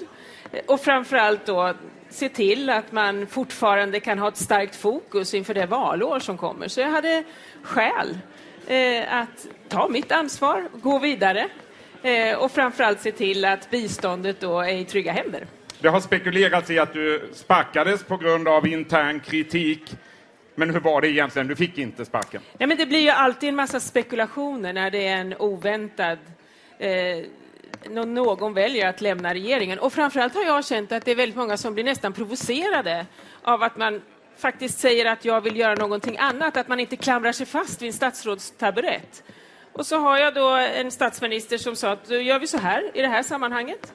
Och framförallt då se till att man fortfarande kan ha ett starkt fokus inför det valår som kommer. Så jag hade skäl eh, att ta mitt ansvar, gå vidare eh, och framförallt se till att biståndet då är i trygga händer. Det har spekulerats i att du sparkades på grund av intern kritik. Men hur var det egentligen? Du fick inte sparken. Nej, men det blir ju alltid en massa spekulationer när det är en oväntad eh, någon väljer att lämna regeringen. Och framförallt har jag känt att det är väldigt många som blir nästan provocerade av att man faktiskt säger att jag vill göra någonting annat, att man inte klamrar sig fast vid en statsrådstaburett. Och så har jag då en statsminister som sa att då gör vi så här i det här sammanhanget.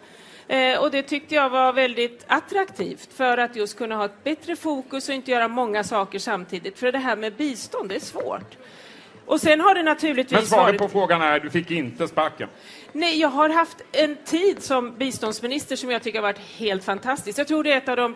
Eh, och det tyckte jag var väldigt attraktivt för att just kunna ha ett bättre fokus och inte göra många saker samtidigt. För det här med bistånd, det är svårt. Och sen har det naturligtvis Men svaret varit... på frågan är du fick inte sparken. Nej, jag har haft en tid som biståndsminister som jag tycker har varit helt fantastisk. Jag tror det är ett av de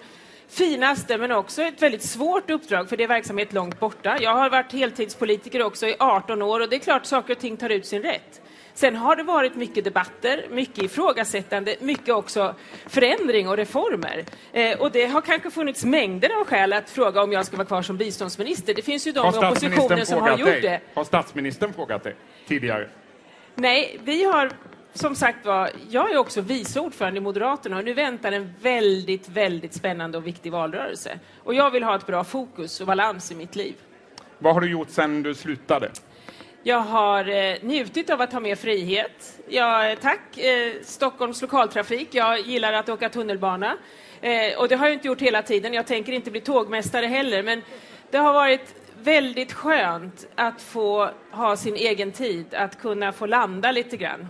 finaste, men också ett väldigt svårt uppdrag, för det är verksamhet långt borta. Jag har varit heltidspolitiker också i 18 år och det är klart saker och ting tar ut sin rätt. Sen har det varit mycket debatter, mycket ifrågasättande, mycket också förändring och reformer. Eh, och det har kanske funnits mängder av skäl att fråga om jag ska vara kvar som biståndsminister. Det finns ju de i oppositionen som har gjort dig? det. Har statsministern frågat dig tidigare? Nej, vi har som sagt var, jag är också vice ordförande i Moderaterna och nu väntar en väldigt, väldigt spännande och viktig valrörelse. Och jag vill ha ett bra fokus och balans i mitt liv. Vad har du gjort sedan du slutade? Jag har eh, njutit av att ha mer frihet. Ja, eh, tack eh, Stockholms lokaltrafik. Jag gillar att åka tunnelbana. Eh, och det har jag inte gjort hela tiden. Jag tänker inte bli tågmästare heller. Men det har varit väldigt skönt att få ha sin egen tid, att kunna få landa lite grann.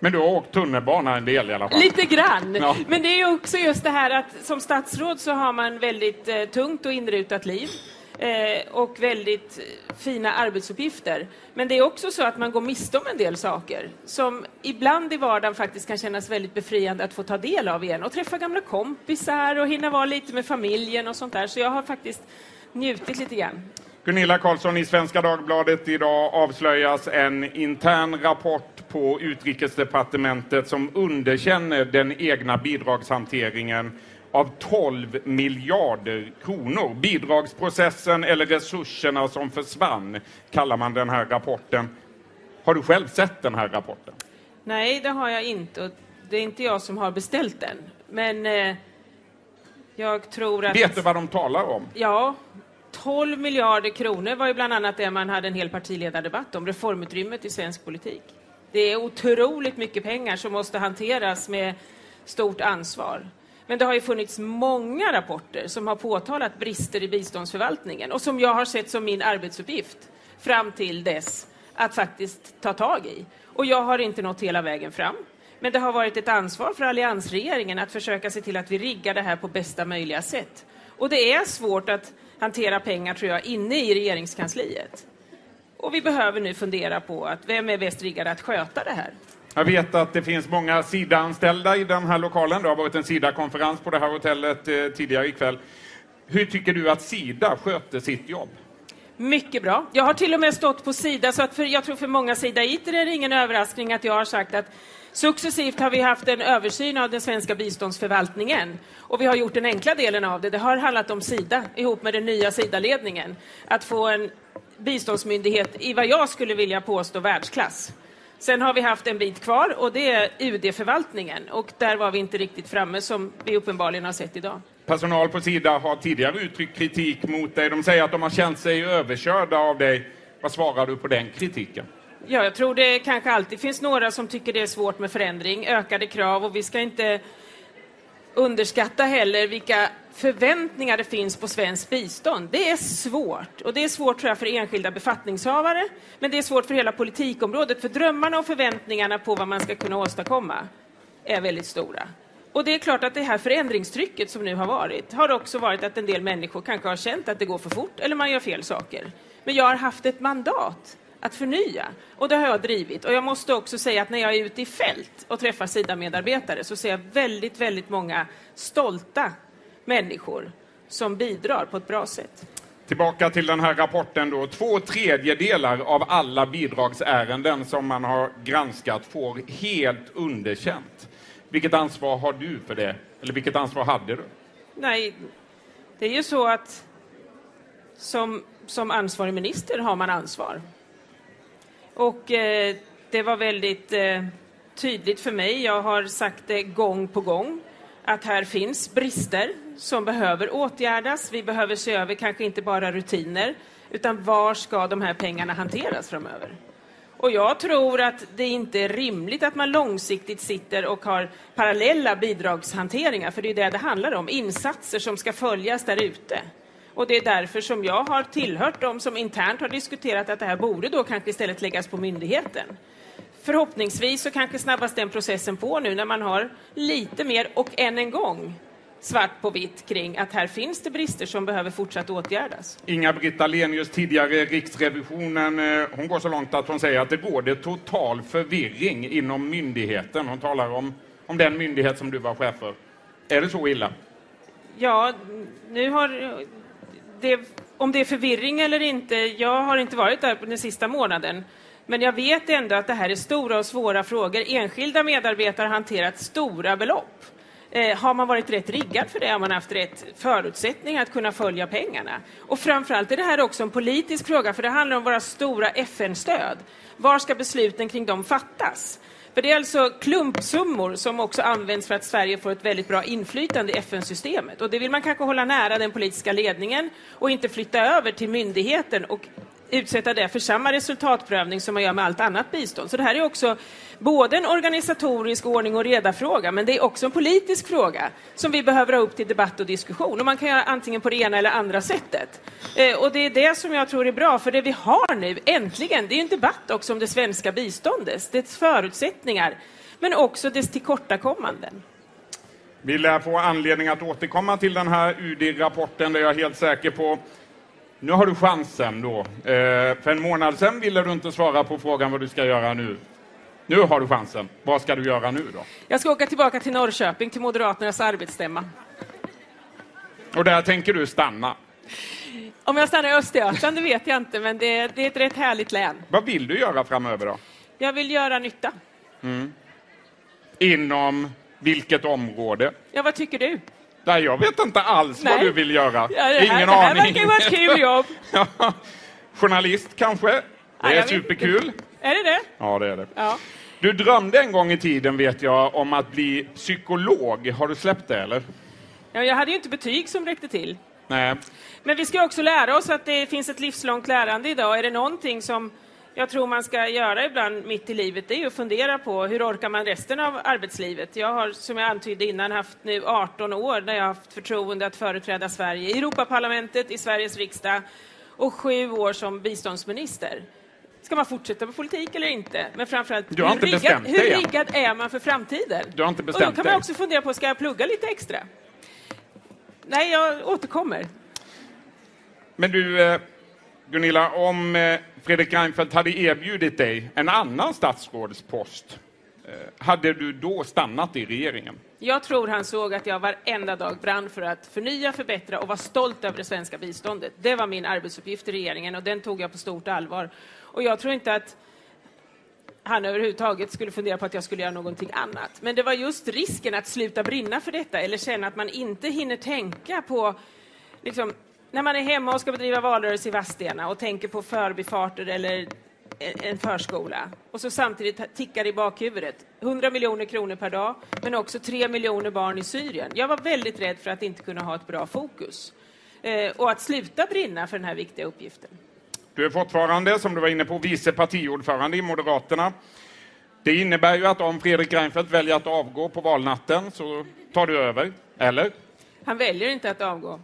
Men du har åkt tunnelbana en del i alla fall? Lite grann. Ja. Men det är också just det här att som statsråd så har man väldigt eh, tungt och inrutat liv. Eh, och väldigt fina arbetsuppgifter. Men det är också så att man går miste om en del saker som ibland i vardagen faktiskt kan kännas väldigt befriande att få ta del av igen och träffa gamla kompisar och hinna vara lite med familjen och sånt där. Så jag har faktiskt njutit lite grann. Gunilla Carlsson, i Svenska Dagbladet idag avslöjas en intern rapport på Utrikesdepartementet som underkänner den egna bidragshanteringen av 12 miljarder kronor. Bidragsprocessen eller resurserna som försvann kallar man den här rapporten. Har du själv sett den här rapporten? Nej, det har jag inte. Det är inte jag som har beställt den. Men eh, jag tror att... Vet du vad de talar om? Ja, 12 miljarder kronor var ju bland annat det man hade en hel partiledardebatt om, reformutrymmet i svensk politik. Det är otroligt mycket pengar som måste hanteras med stort ansvar. Men det har ju funnits många rapporter som har påtalat brister i biståndsförvaltningen och som jag har sett som min arbetsuppgift fram till dess att faktiskt ta tag i. Och jag har inte nått hela vägen fram. Men det har varit ett ansvar för alliansregeringen att försöka se till att vi riggar det här på bästa möjliga sätt. Och det är svårt att hantera pengar, tror jag, inne i regeringskansliet. Och vi behöver nu fundera på att vem är bäst riggad att sköta det här? Jag vet att det finns många SIDA-anställda i den här lokalen. Det har varit en SIDA-konferens på det här hotellet eh, tidigare ikväll. Hur tycker du att SIDA sköter sitt jobb? Mycket bra. Jag har till och med stått på Sida, så att för, jag tror för många sidaiter är det ingen överraskning att jag har sagt att successivt har vi haft en översyn av den svenska biståndsförvaltningen. Och vi har gjort den enkla delen av det. Det har handlat om Sida, ihop med den nya Sida-ledningen. Att få en biståndsmyndighet i vad jag skulle vilja påstå världsklass. Sen har vi haft en bit kvar och det är UD-förvaltningen. Och där var vi inte riktigt framme som vi uppenbarligen har sett idag. Personal på Sida har tidigare uttryckt kritik mot dig. De säger att de har känt sig överkörda av dig. Vad svarar du på den kritiken? Ja, jag tror det kanske alltid finns några som tycker det är svårt med förändring, ökade krav och vi ska inte underskatta heller vilka förväntningar det finns på svenskt bistånd. Det är svårt. Och det är svårt tror jag, för enskilda befattningshavare, men det är svårt för hela politikområdet, för drömmarna och förväntningarna på vad man ska kunna åstadkomma är väldigt stora. Och det är klart att det här förändringstrycket som nu har varit har också varit att en del människor kanske har känt att det går för fort eller man gör fel saker. Men jag har haft ett mandat att förnya. Och det har jag drivit. Och jag måste också säga att när jag är ute i fält och träffar Sida-medarbetare så ser jag väldigt, väldigt många stolta människor som bidrar på ett bra sätt. Tillbaka till den här rapporten då. Två tredjedelar av alla bidragsärenden som man har granskat får helt underkänt. Vilket ansvar har du för det? Eller vilket ansvar hade du? Nej, det är ju så att som, som ansvarig minister har man ansvar. Och eh, det var väldigt eh, tydligt för mig, jag har sagt det gång på gång, att här finns brister som behöver åtgärdas. Vi behöver se över kanske inte bara rutiner, utan var ska de här pengarna hanteras framöver? Och jag tror att det inte är rimligt att man långsiktigt sitter och har parallella bidragshanteringar, för det är det det handlar om, insatser som ska följas där ute. Och det är därför som jag har tillhört dem som internt har diskuterat att det här borde då kanske istället läggas på myndigheten. Förhoppningsvis så kanske snabbas den processen på nu när man har lite mer, och än en gång, svart på vitt kring att här finns det brister som behöver fortsatt åtgärdas. Inga-Britt Ahlenius, tidigare Riksrevisionen, eh, hon går så långt att hon säger att det råder total förvirring inom myndigheten. Hon talar om, om den myndighet som du var chef för. Är det så illa? Ja, nu har det, om det är förvirring eller inte, jag har inte varit där på den sista månaden. Men jag vet ändå att det här är stora och svåra frågor. Enskilda medarbetare har hanterat stora belopp. Eh, har man varit rätt riggad för det? Har man haft rätt förutsättningar att kunna följa pengarna? Och framförallt är det här också en politisk fråga, för det handlar om våra stora FN-stöd. Var ska besluten kring dem fattas? För det är alltså klumpsummor som också används för att Sverige får ett väldigt bra inflytande i FN-systemet. Och det vill man kanske hålla nära den politiska ledningen och inte flytta över till myndigheten och utsätta det för samma resultatprövning som man gör med allt annat bistånd. Så det här är också både en organisatorisk ordning och reda-fråga, men det är också en politisk fråga som vi behöver ha upp till debatt och diskussion. Och man kan göra antingen på det ena eller andra sättet. Eh, och det är det som jag tror är bra, för det vi har nu, äntligen, det är en debatt också om det svenska biståndet, dess förutsättningar, men också dess tillkortakommanden. Vi lär få anledning att återkomma till den här UD-rapporten, det är jag helt säker på. Nu har du chansen då. Eh, för en månad sedan ville du inte svara på frågan vad du ska göra nu. Nu har du chansen. Vad ska du göra nu då? Jag ska åka tillbaka till Norrköping till Moderaternas arbetsstämma. Och där tänker du stanna? Om jag stannar i Östergötland, det vet jag inte, men det, det, är ett rätt härligt län. Vad vill du göra framöver då? Jag vill göra nytta. Mm. Inom vilket område? Ja, vad tycker du? Nej, jag vet inte alls Nej. vad du vill göra. Ja, det här, Ingen det här aning. verkar vara ett kul jobb. Journalist kanske? Det Ja, är superkul. Är det det? Ja, det är det. Ja. Du drömde en gång i tiden, vet jag, om att bli psykolog. Har du släppt det, eller? Ja, jag hade ju inte betyg som räckte till. Nej. Men vi ska också lära oss att det finns ett livslångt lärande idag. Är det någonting som jag tror man ska göra ibland mitt i livet, det är ju att fundera på hur orkar man resten av arbetslivet? Jag har, som jag antydde innan, haft nu 18 år när jag haft förtroende att företräda Sverige i Europaparlamentet, i Sveriges riksdag och sju år som biståndsminister. Ska man fortsätta med politik eller inte? Men framförallt, Du har hur, inte riggad, bestämt hur dig än. riggad är man för framtiden? Du har inte och då bestämt kan man också fundera på, ska jag plugga lite extra? Nej, jag återkommer. Men du, eh, Gunilla, om eh, Fredrik Reinfeldt hade erbjudit dig en annan statsrådspost, eh, hade du då stannat i regeringen? Jag tror han såg att jag varenda dag brann för att förnya, förbättra och vara stolt över det svenska biståndet. Det var min arbetsuppgift i regeringen och den tog jag på stort allvar. Och jag tror inte att han överhuvudtaget skulle fundera på att jag skulle göra någonting annat. Men det var just risken att sluta brinna för detta eller känna att man inte hinner tänka på liksom, när man är hemma och ska bedriva valrörelse i Vadstena och tänker på förbifarter eller en förskola och så samtidigt tickar i bakhuvudet 100 miljoner kronor per dag men också 3 miljoner barn i Syrien. Jag var väldigt rädd för att inte kunna ha ett bra fokus eh, och att sluta brinna för den här viktiga uppgiften. Du är fortfarande, som du var inne på, vice partiordförande i Moderaterna. Det innebär ju att om Fredrik Reinfeldt väljer att avgå på valnatten så tar du över, eller? Han väljer inte att avgå.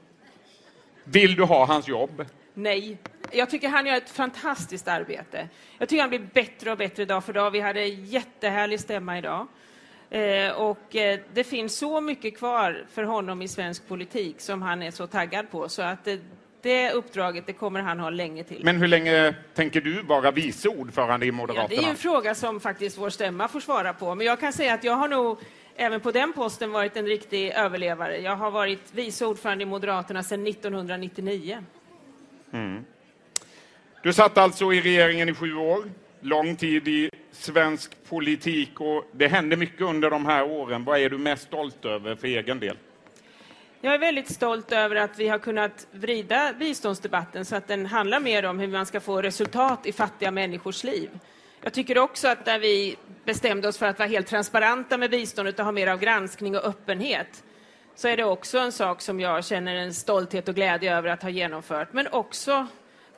Vill du ha hans jobb? Nej. Jag tycker han gör ett fantastiskt arbete. Jag tycker han blir bättre och bättre dag för dag. Vi hade en jättehärlig stämma idag. Eh, och eh, det finns så mycket kvar för honom i svensk politik som han är så taggad på. Så att det, det uppdraget det kommer han ha länge till. Men hur länge tänker du vara vice ordförande i Ja, Moderaterna? det är en fråga som faktiskt vår stämma får svara på. Men jag kan säga att jag har nog även på den posten varit en riktig överlevare. Jag har varit vice ordförande i Moderaterna sedan 1999. Mm. Du satt alltså i regeringen i sju år, lång tid i svensk politik och det hände mycket under de här åren. Vad är du mest stolt över för egen del? Jag är väldigt stolt över att vi har kunnat vrida biståndsdebatten så att den handlar mer om hur man ska få resultat i fattiga människors liv. Jag tycker också att när vi bestämde oss för att vara helt transparenta med biståndet och ha mer av granskning och öppenhet så är det också en sak som jag känner en stolthet och glädje över att ha genomfört. Men också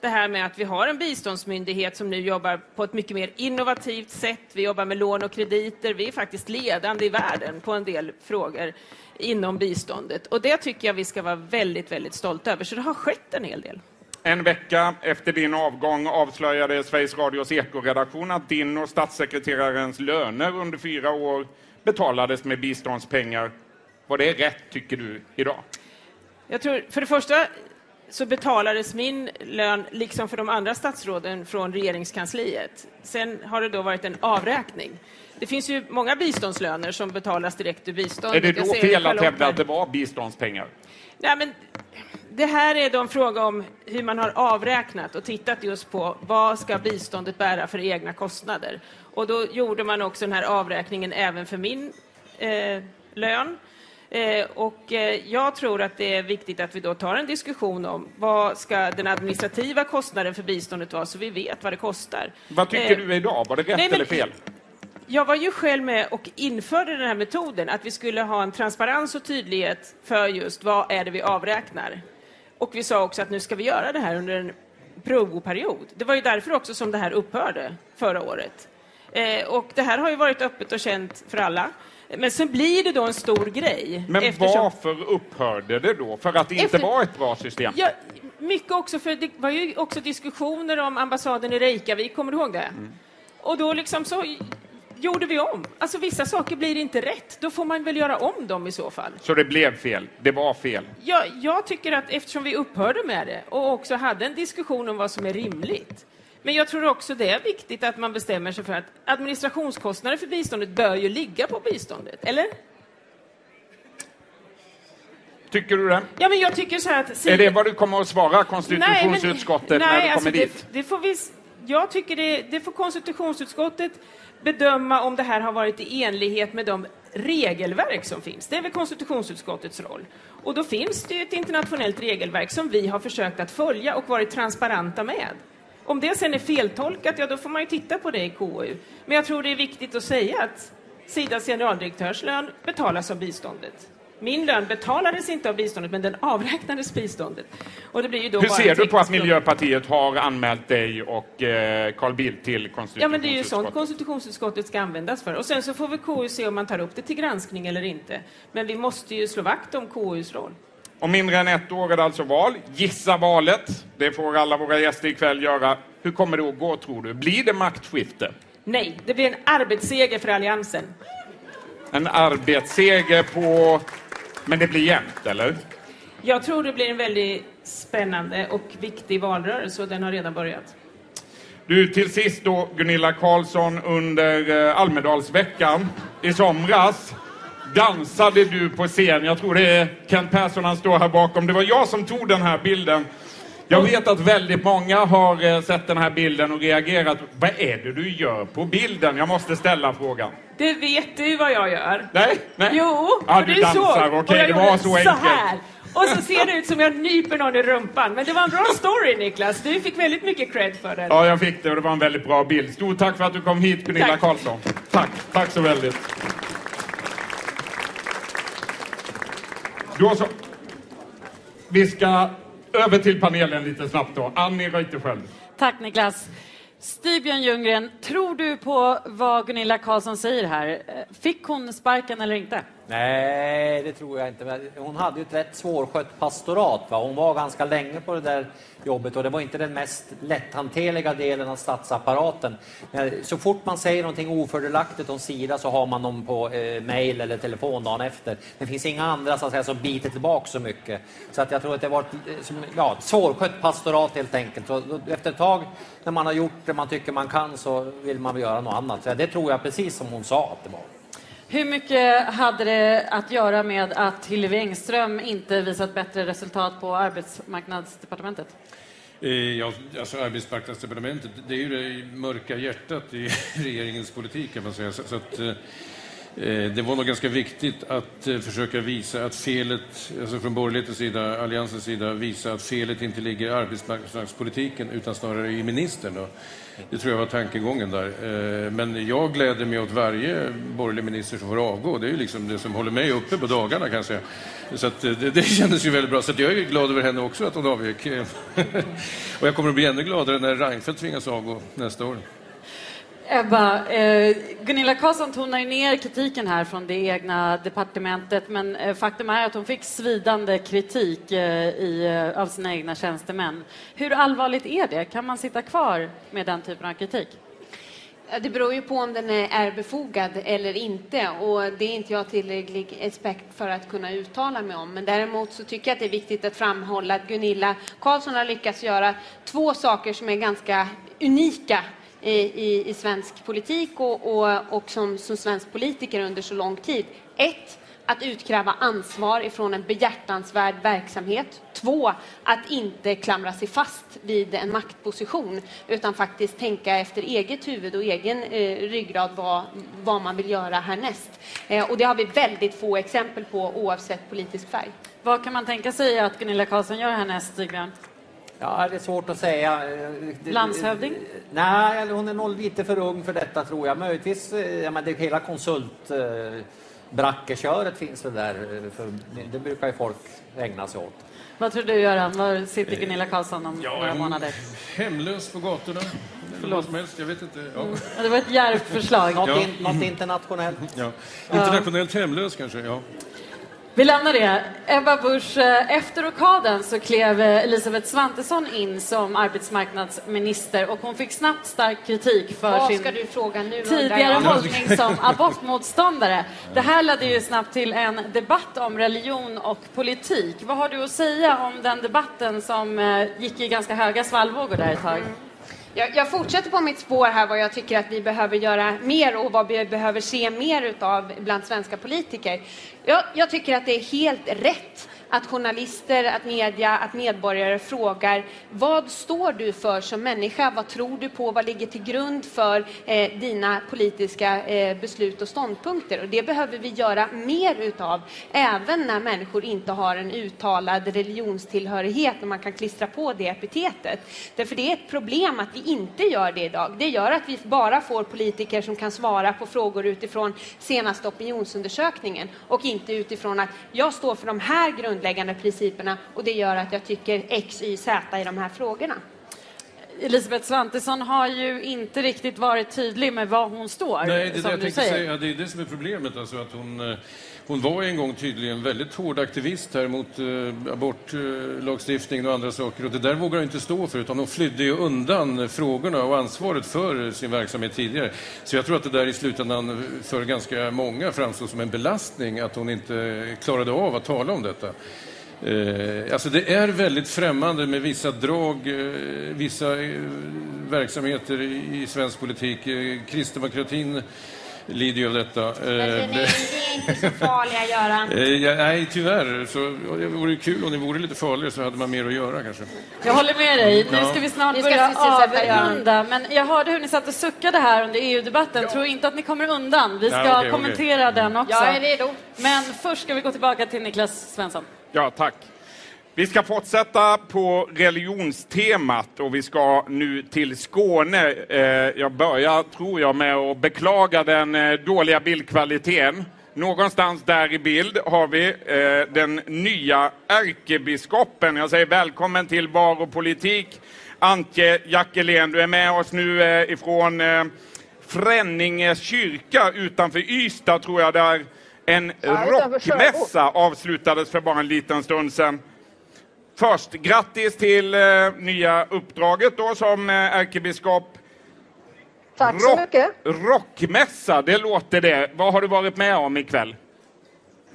det här med att vi har en biståndsmyndighet som nu jobbar på ett mycket mer innovativt sätt. Vi jobbar med lån och krediter. Vi är faktiskt ledande i världen på en del frågor inom biståndet. Och det tycker jag vi ska vara väldigt, väldigt stolta över. Så det har skett en hel del. En vecka efter din avgång avslöjade Sveriges Radios ekoredaktion att din och statssekreterarens löner under fyra år betalades med biståndspengar. Var det rätt, tycker du, idag? Jag tror, för det första så betalades min lön, liksom för de andra statsråden, från regeringskansliet. Sen har det då varit en avräkning. Det finns ju många biståndslöner som betalas direkt ur biståndet. Är det då fel att hävda att det var biståndspengar? Nej, men det här är då en fråga om hur man har avräknat och tittat just på vad ska biståndet bära för egna kostnader. Och då gjorde man också den här avräkningen även för min eh, lön. Eh, och eh, jag tror att det är viktigt att vi då tar en diskussion om vad ska den administrativa kostnaden för biståndet vara så vi vet vad det kostar. Vad tycker Eh, du idag? Var det rätt nej, men- eller fel? jag var ju själv med och införde den här metoden, att vi skulle ha en transparens och tydlighet för just vad är det vi avräknar. Och vi sa också att nu ska vi göra det här under en provoperiod. Det var ju därför också som det här upphörde förra året. Eh, och det här har ju varit öppet och känt för alla. Men sen blir det då en stor grej. Men eftersom- varför upphörde det då? För att det inte Efter- var ett bra system? Ja, mycket också, för det var ju också diskussioner om ambassaden i Reykjavik, kommer du ihåg det? Mm. Och då liksom så gjorde vi om. Alltså vissa saker blir inte rätt, då får man väl göra om dem i så fall. Så det blev fel? Det var fel? Jag, jag tycker att eftersom vi upphörde med det och också hade en diskussion om vad som är rimligt. Men jag tror också det är viktigt att man bestämmer sig för att administrationskostnader för biståndet bör ju ligga på biståndet, eller? Tycker du det? Ja, men jag tycker så här att... Är det vad du kommer att svara konstitutionsutskottet när du alltså kommer dit? Det, det får vi, jag tycker det, det får konstitutionsutskottet bedöma om det här har varit i enlighet med de regelverk som finns. Det är väl konstitutionsutskottets roll. Och då finns det ju ett internationellt regelverk som vi har försökt att följa och varit transparenta med. Om det sen är feltolkat, ja då får man ju titta på det i KU. Men jag tror det är viktigt att säga att Sidas generaldirektörslön betalas av biståndet. Min lön betalades inte av biståndet, men den avräknades biståndet. Och det blir ju då Hur ser du på att. Miljöpartiet har anmält dig och eh, Carl Bildt till Ja, men det är ju sånt konstitutionsutskottet? konstitutionsutskottet ska användas för. Och sen så får vi KU se om man tar upp det till granskning eller inte. Men vi måste ju slå vakt om KUs roll. Om mindre än ett år är det alltså val. Gissa valet. Det får alla våra gäster ikväll göra. Hur kommer det att gå, tror du? Blir det maktskifte? Nej, det blir en arbetsseger för Alliansen. En arbetsseger på... Men det blir jämnt, eller? Jag tror det blir en väldigt spännande och viktig valrörelse och den har redan börjat. Du, till sist då, Gunilla Carlsson, under eh, Almedalsveckan i somras dansade du på scen. Jag tror det är Kent Persson, han står här bakom. Det var jag som tog den här bilden. Jag vet att väldigt många har eh, sett den här bilden och reagerat. Vad är det du gör på bilden? Jag måste ställa frågan. Det vet du vad jag gör. Nej, nej. Jo, för du du dansar, okej, Och jag det var gjorde så enkelt. här. Och så ser det ut som jag nyper någon i rumpan. Men det var en bra story Niklas. Du fick väldigt mycket cred för den. Ja, jag fick det och det var en väldigt bra bild. Stort tack för att du kom hit, Gunilla Tack. Carlsson. Tack, tack så väldigt. Då så. Vi ska över till panelen lite snabbt då. Annie Reuterskiöld. Tack Niklas. Styrbjörn Ljunggren, tror du på vad Gunilla Carlsson säger här? Fick hon sparken eller inte? Nej, det tror jag inte. Hon hade ju ett rätt svårskött pastorat. Va? Hon var ganska länge på det där jobbet och det var inte den mest lätthanterliga delen av statsapparaten. Så fort man säger någonting ofördelaktigt om Sida så har man dem på eh, mejl eller telefon dagen efter. Det finns inga andra så att säga, som biter tillbaka så mycket. Så att jag tror att det var ett, som, ja, ett svårskött pastorat helt enkelt. Så, efter ett tag när man har gjort det man tycker man kan så vill man väl göra något annat. Så det tror jag precis som hon sa att det var. Hur mycket hade det att göra med att Hillevi Engström inte visat bättre resultat på arbetsmarknadsdepartementet? Eh, ja, alltså arbetsmarknadsdepartementet, det är ju det mörka hjärtat i regeringens politik kan man säga. Så, att, eh, eh, det var nog ganska viktigt att eh, försöka visa att felet, alltså från borgerlighetens sida, alliansens sida, visa att felet inte ligger i arbetsmarknadspolitiken utan snarare i ministern. Då. Det tror jag var tankegången där. Eh, men jag gläder mig åt varje borgerlig minister som får avgå. Det är ju liksom det som håller mig uppe på dagarna kan jag säga. Så att eh, det, det kändes ju väldigt bra. Så jag är glad över henne också att hon avgick. Och jag kommer att bli ännu gladare när Reinfeldt tvingas avgå nästa år. Ebba, eh, Gunilla Carlsson tonar ju ner kritiken här från det egna departementet men eh, faktum är att hon fick svidande kritik eh, i, eh, av sina egna tjänstemän. Hur allvarligt är det? Kan man sitta kvar med den typen av kritik? Det beror ju på om den är befogad eller inte och det är inte jag tillräcklig expert för att kunna uttala mig om. Men däremot så tycker jag att det är viktigt att framhålla att Gunilla Carlsson har lyckats göra två saker som är ganska unika i, i svensk politik och, och, och som, som svensk politiker under så lång tid. Ett, att utkräva ansvar ifrån en behjärtansvärd verksamhet. Två, att inte klamra sig fast vid en maktposition utan faktiskt tänka efter eget huvud och egen eh, ryggrad vad, vad man vill göra härnäst. Eh, och det har vi väldigt få exempel på oavsett politisk färg. Vad kan man tänka sig att Gunilla Carlsson gör härnäst, Stig Ja, det är svårt att säga. Landshövding? Nej, hon är nog lite för ung för detta tror jag. Möjligtvis, eh, ja, men det hela konsult brackeköret finns väl där, för det brukar ju folk ägna sig åt. Vad tror du Göran? Var sitter Gunilla Carlsson om ja, några månader? Hemlös på gatorna. Förlåt. Som helst, jag vet inte. Ja. Mm. det var ett djärvt förslag. något, in, något internationellt. Ja. Internationellt hemlös kanske, ja. Vi lämnar det. Ebba Busch, eh, efter rockaden så klev eh, Elisabeth Svantesson in som arbetsmarknadsminister och hon fick snabbt stark kritik för Vad sin tidigare hållning som abortmotståndare. Det här ledde ju snabbt till en debatt om religion och politik. Vad har du att säga om den debatten som eh, gick i ganska höga svallvågor där ett tag? Jag, jag, fortsätter på mitt spår här vad jag tycker att vi behöver göra mer och vad vi behöver se mer utav bland svenska politiker. Jag, jag tycker att det är helt rätt att journalister, att media, att medborgare frågar vad står du för som människa? Vad tror du på? Vad ligger till grund för eh, dina politiska eh, beslut och ståndpunkter? Och det behöver vi göra mer utav, även när människor inte har en uttalad religionstillhörighet och man kan klistra på det epitetet. Därför det är ett problem att vi inte gör det idag. Det gör att vi bara får politiker som kan svara på frågor utifrån senaste opinionsundersökningen och inte utifrån att jag står för de här grunderna grundläggande principerna och det gör att jag tycker X, Y, Z i de här frågorna. Elisabeth Svantesson har ju inte riktigt varit tydlig med var hon står. Nej, det är som det jag säger. säga. Det är det som är problemet. Alltså att hon, eh, hon var en gång tydligen väldigt hård aktivist här mot eh, abortlagstiftningen och andra saker. Och det där vågar hon inte stå för, utan hon flydde ju undan frågorna och ansvaret för sin verksamhet tidigare. Så jag tror att det där i slutändan för ganska många framstår som en belastning att hon inte klarade av att tala om detta. Eh, alltså det är väldigt främmande med vissa drag, eh, vissa eh, verksamheter i, i svensk politik. Eh, kristdemokratin lider ju av detta. Men det är, det är inte så farliga, Göran. Eh, ja, nej, tyvärr. Så, det vore kul om ni vore lite farligare så hade man mer att göra kanske. Jag håller med dig. Nu Ja. ska vi snart ska börja avrunda. Men jag hörde hur ni satt och suckade här under EU-debatten. Tror inte att ni kommer undan. Vi ska Nej, okej, okej. kommentera den också. Jag är redo. Men först ska vi gå tillbaka till Niklas Svensson. Ja, tack. Vi ska fortsätta på religionstemat och vi ska nu till Skåne. Eh, Jag börjar, tror jag, med att beklaga den eh, dåliga bildkvaliteten. Någonstans där i bild har vi eh, den nya ärkebiskopen. Jag säger välkommen till Bar och politik. Antje Jackelén, du är med oss nu ifrån Fränninge kyrka utanför Ystad, tror jag, där en rockmässa avslutades för bara en liten stund sedan. Först, grattis till eh, nya uppdraget då som eh, ärkebiskop. Tack så Rock- mycket. Rockmässa, det låter det. Vad har du varit med om ikväll?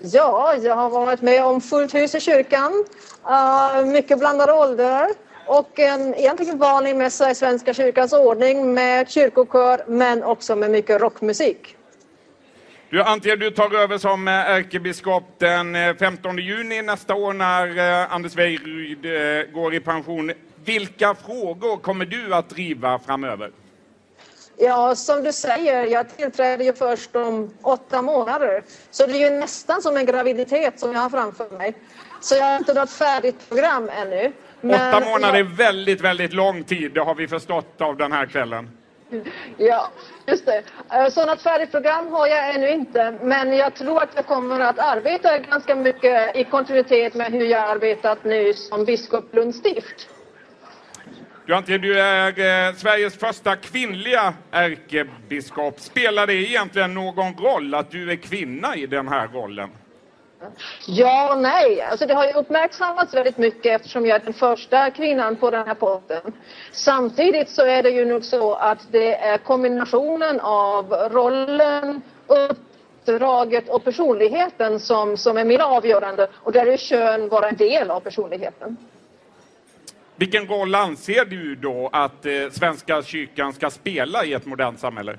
Ja, jag har varit med om fullt hus i kyrkan, uh, mycket blandade åldrar och en egentligen vanlig mässa i Svenska kyrkans ordning med kyrkokör men också med mycket rockmusik. Du, Antje, du tar över som eh, ärkebiskop den eh, 15 juni nästa år när eh, Anders Weiryd eh, går i pension. Vilka frågor kommer du att driva framöver? Ja, som du säger, jag tillträder ju först om åtta månader. Så det är ju nästan som en graviditet som jag har framför mig. Så jag har inte något färdigt program ännu. Men Åtta månader är väldigt, väldigt lång tid. Det har vi förstått av den här kvällen. Ja, just det. Eh, Sådant färdigt program har jag ännu inte, men jag tror att jag kommer att arbeta ganska mycket i kontinuitet med hur jag arbetat nu som biskop Lunds stift. Du, Antje, du är eh, Sveriges första kvinnliga ärkebiskop. Spelar det egentligen någon roll att du är kvinna i den här rollen? Ja och nej. Alltså det har ju uppmärksammats väldigt mycket eftersom jag är den första kvinnan på den här posten. Samtidigt så är det ju nog så att det är kombinationen av rollen, uppdraget och personligheten som, som är mer avgörande och där är kön bara en del av personligheten. Vilken roll anser du då att eh, Svenska kyrkan ska spela i ett modernt samhälle?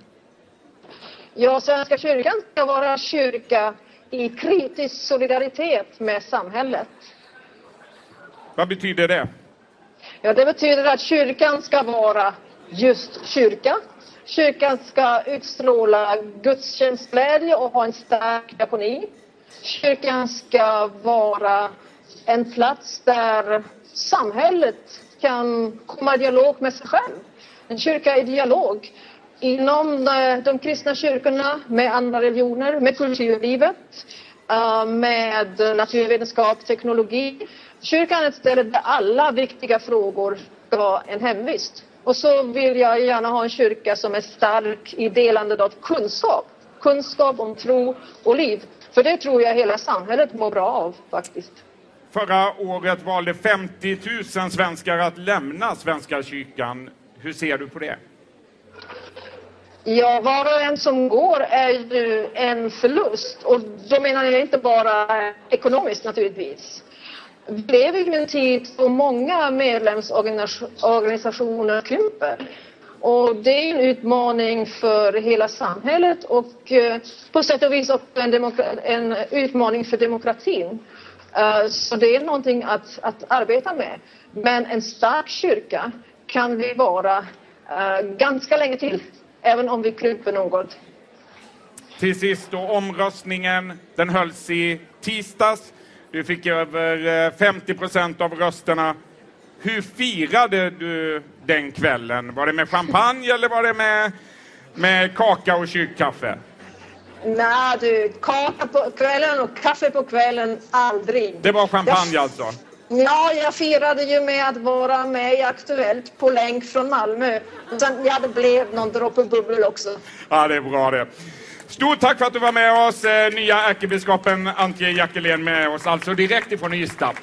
Ja, Svenska kyrkan ska vara kyrka i kritisk solidaritet med samhället. Vad betyder det? Ja, det betyder att kyrkan ska vara just kyrka. Kyrkan ska utstråla gudstjänstglädje och ha en stark diakoni. Kyrkan ska vara en plats där samhället kan komma i dialog med sig själv. En kyrka i dialog inom eh, de kristna kyrkorna med andra religioner, med kulturlivet, eh, med naturvetenskap, teknologi. Kyrkan är ett ställe där alla viktiga frågor ska ha en hemvist. Och så vill jag gärna ha en kyrka som är stark i delandet av kunskap. Kunskap om tro och liv. För det tror jag hela samhället mår bra av faktiskt. Förra året valde 50 000 svenskar att lämna Svenska kyrkan. Hur ser du på det? Ja, var och en som går är ju en förlust. Och då menar jag inte bara eh, ekonomiskt naturligtvis. Vi lever ju i en tid då många medlemsorganisationer krymper. Och det är en utmaning för hela samhället och eh, på sätt och vis också en, en utmaning för demokratin. Eh, så det är någonting att, att arbeta med. Men en stark kyrka kan vi vara ganska länge till, även om vi krymper något. Till sist då omröstningen. Den hölls i tisdags. Du fick över eh, 50 procent av rösterna. Hur firade du den kvällen? Var det med champagne eller var det med, med kaka och kyrkkaffe? Nej du, kaka på kvällen och kaffe på kvällen, aldrig. Det var champagne alltså? Ja, jag firade ju med att vara med i Aktuellt på länk från Malmö. Sen, ja, det blev någon droppe bubbel också. Ja, det är bra det. Stort tack för att du var med oss, eh, nya ärkebiskopen Antje Jackelén med oss, alltså direkt ifrån Ystad.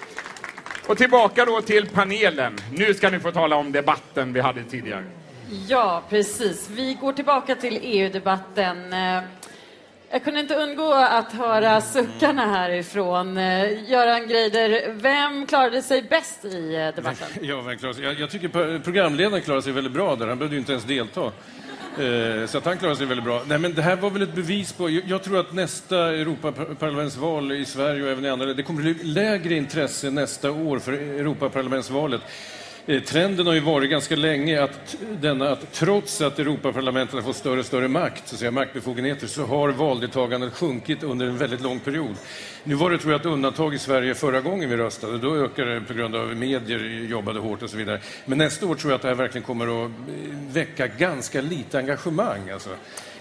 Och tillbaka då till panelen. Nu ska ni få tala om debatten vi hade tidigare. Ja, precis. Vi går tillbaka till EU-debatten. Jag kunde inte undgå att höra suckarna härifrån. Eh, Göran Greider, vem klarade sig bäst i eh, debatten? Ja, vem klarar sig- alltså, jag, jag tycker programledaren klarade sig väldigt bra där. Han behövde ju inte ens delta. Eh, så att han klarade sig väldigt bra. Nej, men det här var väl ett bevis på... Jag, tror att nästa Europaparlamentsval i Sverige och även i andra länder, det kommer bli lägre intresse nästa år för Europaparlamentsvalet. Eh, Trenden har ju varit ganska länge att, denna, att trots att Europaparlamentet har fått större och större makt, så att säga, maktbefogenheter, så har valdeltagandet sjunkit under en väldigt lång period. Nu var det tror jag ett undantag i Sverige förra gången vi röstade. Då ökade det på grund av medier jobbade hårt och så vidare. Men nästa år tror jag att det här verkligen kommer att eh, väcka ganska lite engagemang. Alltså.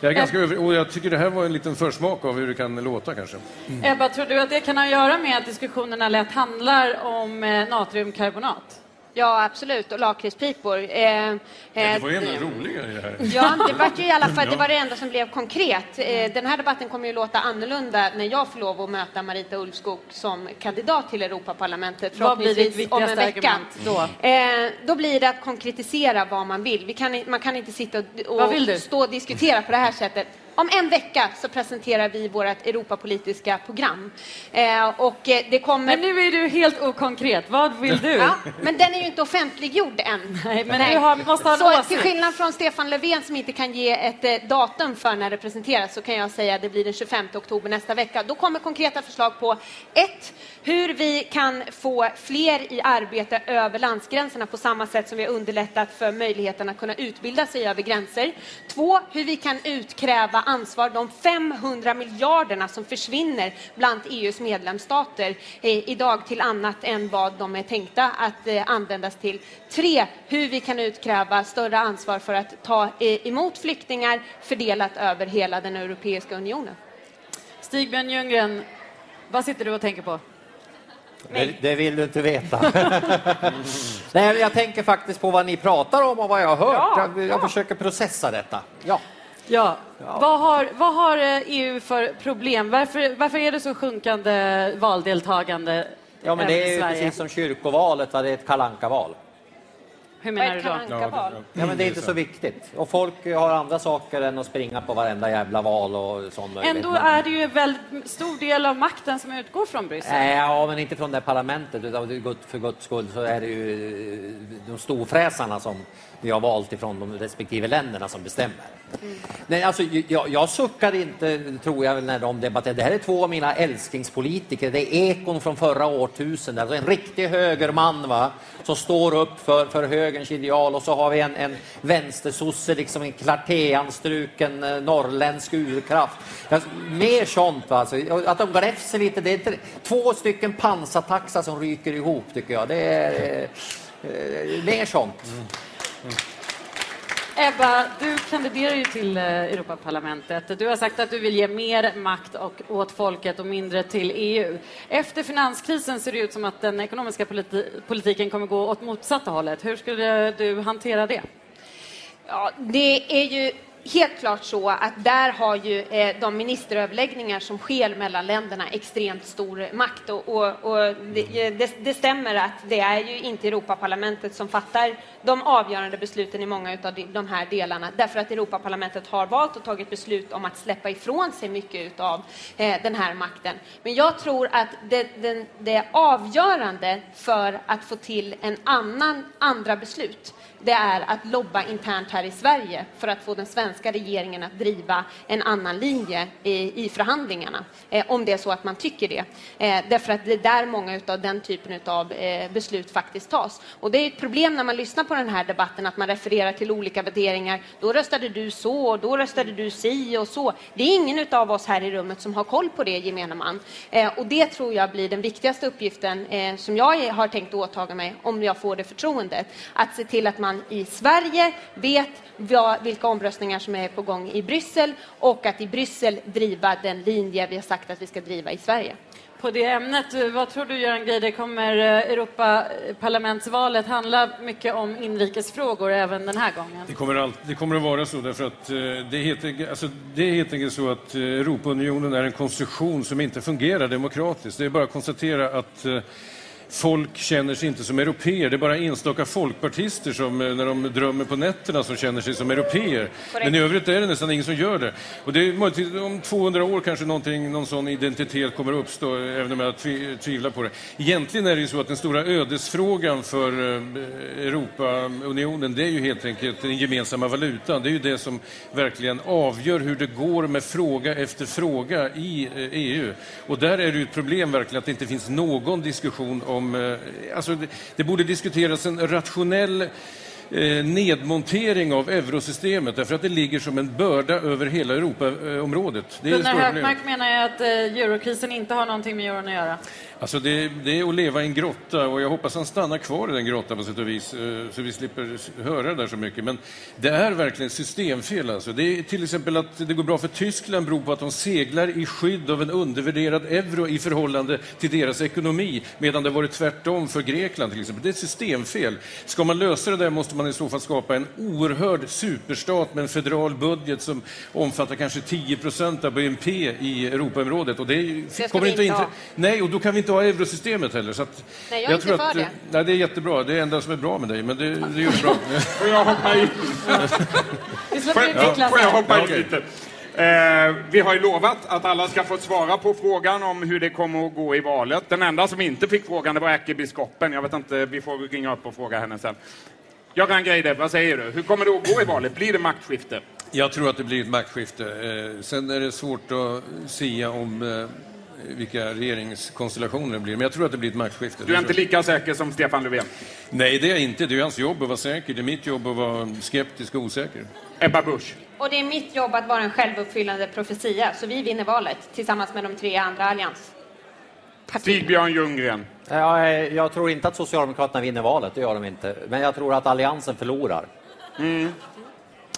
Jag, är ganska över, och jag tycker det här var en liten försmak av hur det kan låta kanske. Ebba, tror du att det kan ha att göra med att diskussionerna lätt handlar om eh, natriumkarbonat? Ja, absolut. Och lakritspipor. Eh, Det eh, var ju ändå roligare det här. Ja, det var ju i alla fall det var det enda som blev konkret. Eh, Den här debatten kommer ju låta annorlunda när jag får lov att möta Marita Ulvskog som kandidat till Europaparlamentet Vad blir ditt förhoppningsvis om en vecka. argument då? Eh, då blir det att konkretisera vad man vill. Vi kan, i- man kan inte sitta och, och stå och diskutera på det här sättet. Om en vecka så presenterar vi vårt Europapolitiska program. Eh, och eh, det kommer... Men nu är du helt okonkret. Vad vill du? Ja, men den är ju inte offentliggjord än. Nej, men du har- måste ha så till skillnad från Stefan Löfven som inte kan ge ett eh, datum för när det presenteras så kan jag säga att det blir den 25 oktober nästa vecka. Då kommer konkreta förslag på ett, hur vi kan få fler i arbete över landsgränserna på samma sätt som vi har underlättat för möjligheten att kunna utbilda sig över gränser. Två, hur vi kan utkräva ansvar, de 500 miljarderna som försvinner bland EUs medlemsstater eh, idag till annat än vad de är tänkta att eh, användas till. Tre, hur vi kan utkräva större ansvar för att ta eh, emot flyktingar fördelat över hela den Europeiska unionen. Stig-Björn Ljunggren, vad sitter du och tänker på? Det, det vill du inte veta. Nej, jag tänker faktiskt på vad ni pratar om och vad jag har hört. Ja, jag, jag försöker processa detta. Ja. Ja. Vad, har, vad har eh, EU för problem? Varför, varför är det så sjunkande valdeltagande Ja, men det är precis som kyrkovalet, va? det är ett kalankaval. Hur menar du då? Ja, men det är inte så viktigt. Och folk har andra saker än att springa på varenda jävla val och sån möjlighet. Ändå är det ju en väldigt stor del av makten som utgår från Bryssel. Nej, Ja, men inte från det parlamentet. Utan för guds skull så är det ju de storfräsarna som vi har valt ifrån de respektive länderna som bestämmer. Nej, alltså, jag, jag suckar inte, tror jag, när de debatterar. Det här är två av mina älsklingspolitiker. Det är ekon från förra årtusendet. Alltså en riktig högerman va? som står upp för, för högerns ideal. Och så har vi en, en vänstersosse, liksom en klartéanstruken eh, norrländsk urkraft. Alltså, mer sånt. Va? Alltså, att de gräfser lite. Det är inte, två stycken pansartaxar som ryker ihop, tycker jag. Det är eh, eh, mer sånt. Ebba, du kandiderar ju till eh, Europaparlamentet. Du har sagt att du vill ge mer makt och, åt folket och mindre till EU. Efter finanskrisen ser det ut som att den ekonomiska politi- politiken kommer gå åt motsatta hållet. Hur skulle du hantera det? Ja, det är ju helt klart så att där har ju eh, de ministeröverläggningar som sker mellan länderna extremt stor makt. Och, och, och det, eh, det, det stämmer att det är ju inte Europaparlamentet som fattar de avgörande besluten i många av de, här delarna. Därför att Europaparlamentet har valt och tagit beslut om att släppa ifrån sig mycket av eh, den här makten. Men jag tror att det, det, det avgörande för att få till en annan, andra beslut det är att lobba internt här i Sverige för att få den svenska regeringen att driva en annan linje i, i förhandlingarna, eh, om det är så att man tycker det. Eh, därför att det är där många av den typen av eh, beslut faktiskt tas. Och det är ett problem när man lyssnar på den här debatten, att man refererar till olika värderingar. Då röstade du så, och då röstade du si och så. Det är ingen av oss här i rummet som har koll på det, gemene man. Eh, och det tror jag blir den viktigaste uppgiften eh, som jag har tänkt åtaga mig om jag får det förtroendet. Att se till att man i Sverige vet vad, vilka omröstningar som är på gång i Bryssel och att i Bryssel driva den linje vi har sagt att vi ska driva i Sverige. På det ämnet, eh, vad tror du Göran Greider, kommer eh, Europaparlamentsvalet handla mycket om inrikesfrågor även den här gången? Det kommer, all, det kommer att vara så därför att eh, det, heter, alltså, det är helt enkelt så att Europaunionen är en konstruktion som inte fungerar demokratiskt. Det är bara att konstatera att folk känner sig inte som europeer. Det är bara enstaka folkpartister som, eh, när de drömmer på nätterna som känner sig som europeer. Men i övrigt är det nästan ingen som gör det. Och det är möjligtvis om 200 år kanske någonting, någon sån identitet kommer att uppstå, även om jag tvi, tvivlar på det. Egentligen är det ju så att den stora ödesfrågan för eh, Europaunionen, det är ju helt enkelt den gemensamma valutan. Det är ju det som verkligen avgör hur det går med fråga efter fråga i eh, EU. Och där är det ju ett problem verkligen att det inte finns någon diskussion om... eh, Alltså, det, det borde diskuteras en rationell eh, nedmontering av eurosystemet därför att det ligger som en börda över hela Europaområdet. Det Gunnar. Hökmark menar att eh, eurokrisen inte har någonting med euron att göra. Alltså det, det är att leva i en grotta och jag hoppas han stannar kvar i den grottan på sätt och vis eh, så vi slipper höra det där så mycket. Men det är verkligen systemfel. Alltså. Det är till exempel att det går bra för Tyskland beror på att de seglar i skydd av en undervärderad euro i förhållande till deras ekonomi medan det varit tvärtom för Grekland till exempel. Det är ett systemfel. Ska man lösa det där måste man i så fall skapa en oerhörd superstat med en federal budget som omfattar kanske 10 procent av BNP i Europaområdet. Och det, ska kommer inte inte ha. Nej, och då kan vi inte ha eurosystemet heller. Så att Nej, jag är inte tror för att, det. eh, Nej, det är jättebra. Det är det enda som är bra med dig, men det, det du bra. Får jag hoppa in? Vi Får jag, får jag hoppa in lite? Eh, vi har ju lovat att alla ska få svara på frågan om hur det kommer att gå i valet. Den enda som inte fick frågan det var ärkebiskopen. Jag vet inte, vi får ringa upp och fråga henne sen. Göran Greider, vad säger du? Hur kommer det att gå i valet? Blir det maktskifte? Jag tror att det blir ett maktskifte. Eh, sen är det svårt att sia om eh, vilka regeringskonstellationer det blir, men jag tror att det blir ett maktskifte. Du är inte lika säker som Stefan Löfven? Nej, det är jag inte. Det är hans jobb att vara säker. Det är mitt jobb att vara skeptisk och osäker. Ebba Busch? Och det är mitt jobb att vara en självuppfyllande profetia, så vi vinner valet tillsammans med de tre andra allians. Stig-Björn Ljunggren? Ja, eh, jag tror inte att Socialdemokraterna vinner valet, det gör de inte. Men jag tror att Alliansen förlorar.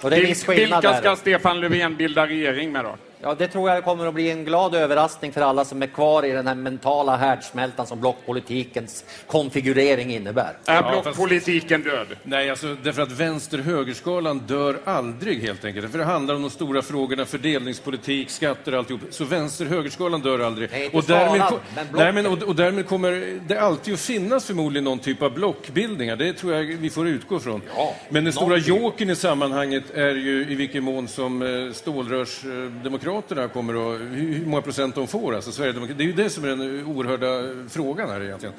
Och det är Vil- Vilka ska Stefan Löfven bilda regering med då? Ja, det tror jag kommer att bli en glad överraskning för alla som är kvar i den här mentala härdsmältan som blockpolitikens konfigurering innebär. Är blockpolitiken död? Nej, alltså, därför att vänster-högerskalan dör aldrig helt enkelt. För det handlar om de stora frågorna, fördelningspolitik, skatter och alltihop. Så vänster-högerskalan dör aldrig. Nej, och, därmed, skalan, men blocket. nej, men, och, och därmed kommer det alltid att finnas förmodligen någon typ av blockbildningar. Det tror jag vi får utgå ifrån. Ja, men den stora jokern i sammanhanget är ju i vilken mån som eh, stålrörsdemokraterna kommer att, hur många procent de får. Alltså, Sverigedemokraterna. Det är ju det som är den oerhörda frågan här egentligen.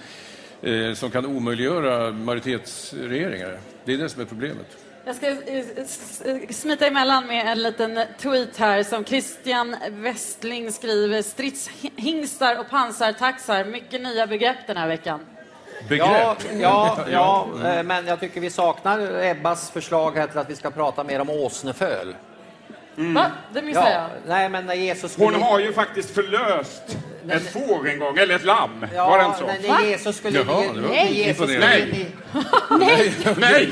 Eh, som kan omöjliggöra majoritetsregeringar. Det är det som är problemet. Jag ska eh, smita emellan med en liten tweet här som Christian Westling skriver. Stridshingstar och pansartaxar, mycket nya begrepp den här veckan. Ja, ja, ja, eh, men jag tycker vi saknar Ebbas förslag här till att vi ska prata mer om åsneföl. Va? Det missade jag. Ja, nej, men när Jesus Hon skulle... har ju faktiskt förlöst ett får en gång, eller ett lamm. Ja, var det inte så? när- när Jesus skulle... Jaha, det var när Jesus skulle i... Nej! Nej!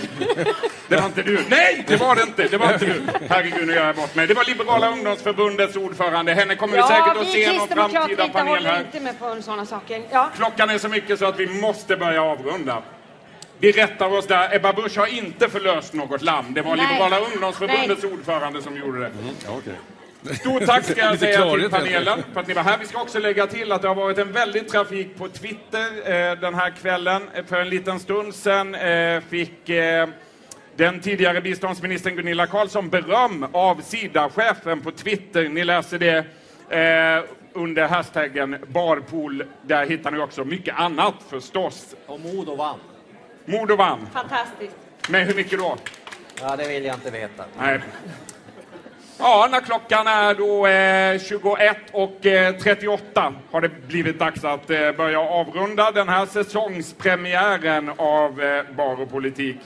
Det var inte du. Nej, det var det inte. Det var inte du. Herregud, nu gör jag bort mig. Det var Liberala ungdomsförbundets ordförande. Henne kommer vi Ja, säkert att vi se någon kristdemokrater framtida inte panel håller här. inte med på sådana saker. Ja. Klockan är så mycket så att vi måste börja avrunda. Vi rättar oss där. Ebba Busch har inte förlöst något lamm. Det var Nej. Liberala ungdomsförbundets ordförande som gjorde det. Okay. Stort tack ska jag säga till panelen för att ni var här. Vi ska också lägga till att det har varit en väldig trafik på Twitter eh, den här kvällen. Eh, För en liten stund sedan eh, fick eh, den tidigare biståndsministern Gunilla Carlsson beröm av Sida-chefen på Twitter. Ni läser det eh, under hashtaggen barpool. Där hittar ni också mycket annat förstås. Och Modo vann. Modo vann. Fantastiskt. Men hur mycket då? Ja, det vill jag inte veta. Nej. Ja, när klockan är då eh, 21 och eh, 38 har det blivit dags att eh, börja avrunda den här säsongspremiären av eh, Bar och politik.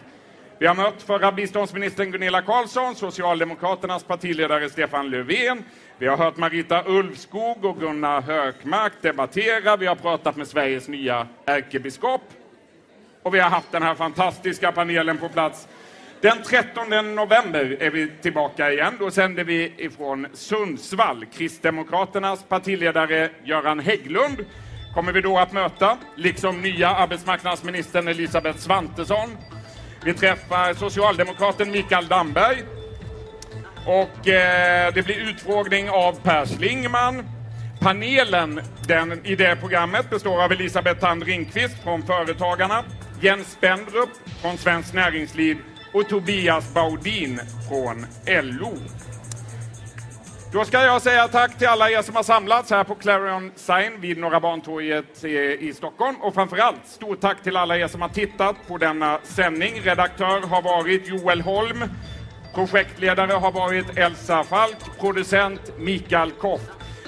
Vi har mött förra biståndsministern Gunilla Carlsson, Socialdemokraternas partiledare Stefan Löfven. Vi har hört Marita Ulvskog och Gunnar Hökmark debattera. Vi har pratat med Sveriges nya ärkebiskop. Och vi har haft den här fantastiska panelen på plats. Den 13 november är vi tillbaka igen. Då sänder vi ifrån Sundsvall. Kristdemokraternas partiledare Göran Hägglund kommer vi då att möta, liksom nya arbetsmarknadsministern Elisabeth Svantesson. Vi träffar socialdemokraten Mikael Damberg. Och eh, det blir utfrågning av Per Schlingman. Panelen den, i det programmet består av Elisabeth Thand Ringqvist från Företagarna, Jens Spendrup från Svenskt Näringsliv och Tobias Baudin från LO. Då ska jag säga tack till alla er som har samlats här på Clarion Sign vid Norra Bantorget i Stockholm. Och framförallt stort tack till alla er som har tittat på denna sändning. Redaktör har varit Joel Holm. Projektledare har varit Elsa Falk. Producent Mikael Koff.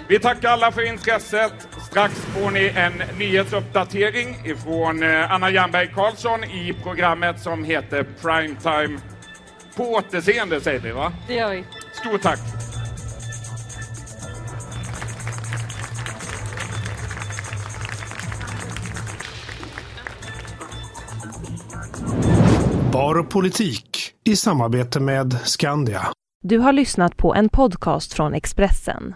Vi tackar alla för intresset. Strax får ni en nyhetsuppdatering ifrån eh, Anna Jernberg Karlsson i programmet som heter Primetime. På återseende säger vi va? Det gör vi. Stort tack! Bar och politik i samarbete med Skandia. Du har lyssnat på en podcast från Expressen.